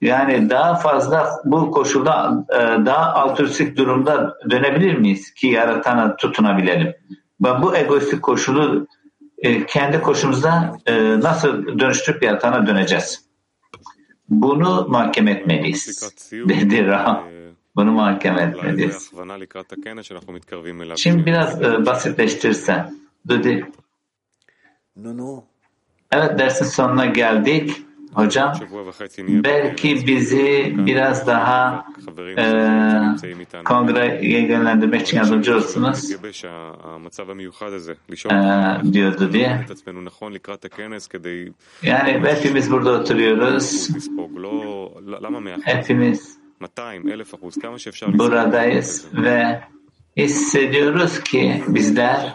yani daha fazla bu koşulda daha altruistik durumda dönebilir miyiz ki yaratana tutunabilelim? Ve bu egoistik koşulu kendi koşumuzda nasıl dönüştürüp yaratana döneceğiz? Bunu mahkeme etmeliyiz. Dedi Ram. Bunu mahkeme etmeliyiz. Şimdi biraz e, basitleştirsen. Dudi. Evet dersin sonuna geldik. Hocam belki bizi biraz daha e, kongreye yönlendirmek için yardımcı olsunuz e, diyordu diye. Yani hepimiz burada oturuyoruz. Hepimiz buradayız ve hissediyoruz ki bizler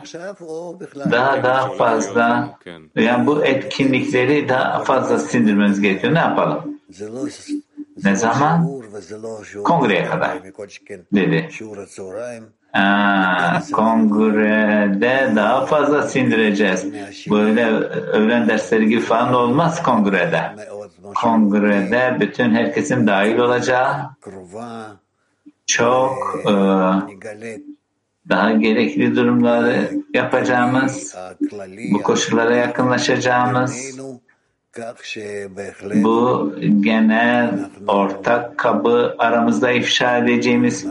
daha daha fazla yani bu etkinlikleri daha fazla sindirmemiz gerekiyor. Ne yapalım? Ne zaman? Kongreye kadar dedi. Aa, kongrede daha fazla sindireceğiz. Böyle öğlen dersleri gibi falan olmaz kongrede. Kongrede bütün herkesin dahil olacağı çok e, daha gerekli durumları yapacağımız, bu koşullara yakınlaşacağımız, bu genel ortak kabı aramızda ifşa edeceğimiz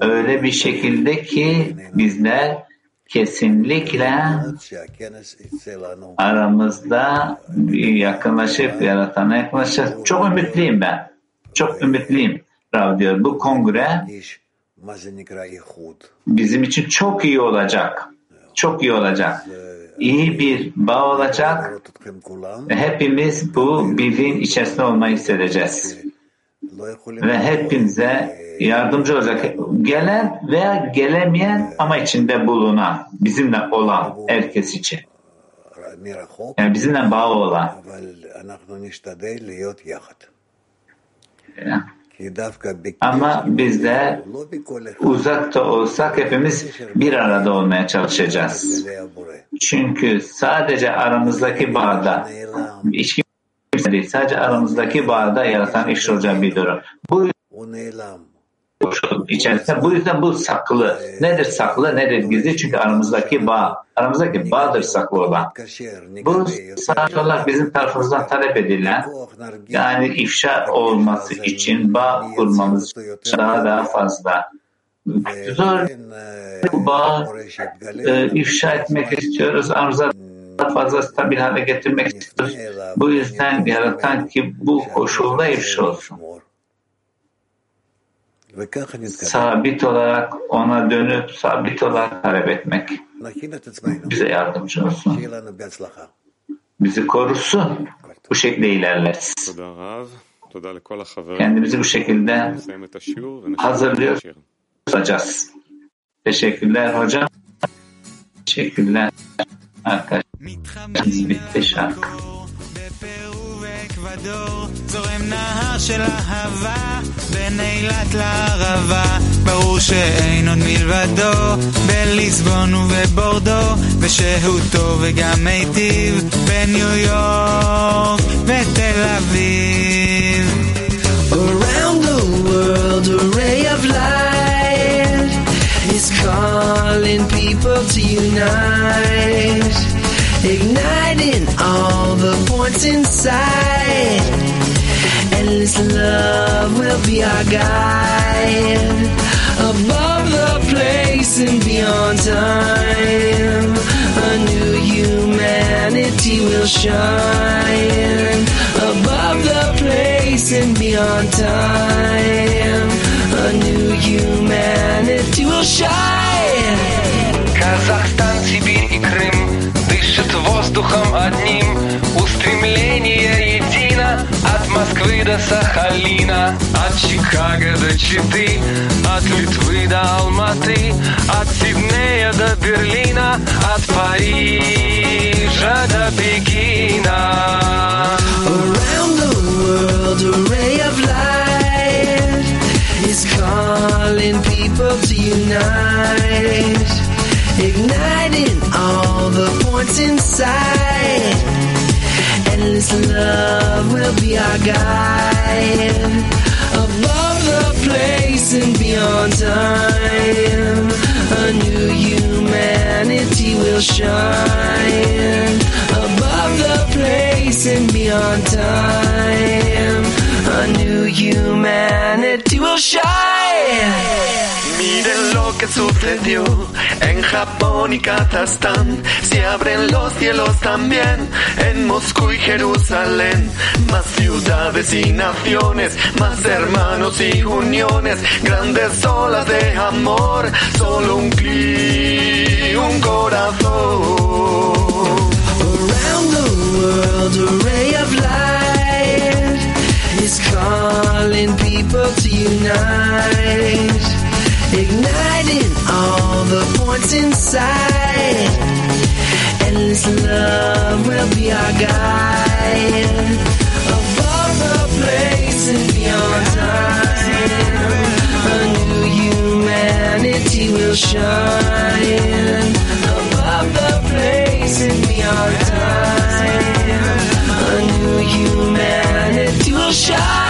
öyle bir şekilde ki bizler kesinlikle aramızda yakınlaşıp yaratana yakınlaşacağız. Çok ümitliyim ben. Çok ümitliyim. Rav diyor. Bu kongre bizim için çok iyi olacak. Çok iyi olacak. İyi bir bağ olacak. Hepimiz bu birliğin içerisinde olmayı hissedeceğiz. Ve hepimize yardımcı olacak. Gelen veya gelemeyen ama içinde bulunan, bizimle olan herkes için. Yani bizimle bağ olan. Ama biz de uzakta olsak hepimiz bir arada olmaya çalışacağız. Çünkü sadece aramızdaki bağda hiç kimse değil, sadece aramızdaki bağda yaratan iş olacak bir durum. Bu içerisinde. Bu yüzden bu saklı. Nedir saklı, nedir gizli? Çünkü aramızdaki bağ, aramızdaki bağdır saklı olan. Bu sadece olarak bizim tarafımızdan talep edilen, yani ifşa olması için bağ kurmamız daha daha fazla. Zor bu bağ e, ifşa etmek istiyoruz. Aramızda daha fazla stabil hale getirmek istiyoruz. Bu yüzden yaratan ki bu koşulda ifşa olsun sabit olarak ona dönüp sabit olarak talep etmek bize yardımcı olsun. Bizi korusun. Bu şekilde ilerleriz. Kendimizi bu şekilde hazırlıyor olacağız. Teşekkürler hocam. Teşekkürler arkadaşlar. Bitti şarkı. אקוודור זורם נהר של אהבה בין אילת לערבה ברור שאין עוד מלבדו בליסבון ובבורדו ושהותו וגם מיטיב בניו יורק ותל אביב Around the world a ray of light is calling people to unite igniting all the points inside. Endless love will be our guide. Above the place and beyond time, a new humanity will shine. Above the place and beyond time, a new humanity will shine. Воздухом одним. Устремление едино От Москвы до Сахалина От Чикаго до Читы От Литвы до Алматы От Сиднея до Берлина От Парижа до Пекина. Around the world a ray of light Is calling people to unite igniting all the points inside. Endless love will be our guide. Above the place and beyond time, a new humanity will shine. Above the place and beyond time, a new humanity will shine. Sucedió en Japón y Kazajstán. Se abren los cielos también en Moscú y Jerusalén. Más ciudades y naciones, más hermanos y uniones. Grandes olas de amor, solo un clic, un corazón. Around the world, a ray of light is calling people to unite igniting all the points inside. Endless love will be our guide. Above the place and beyond time, a new humanity will shine. Above the place and beyond time, a new humanity will shine.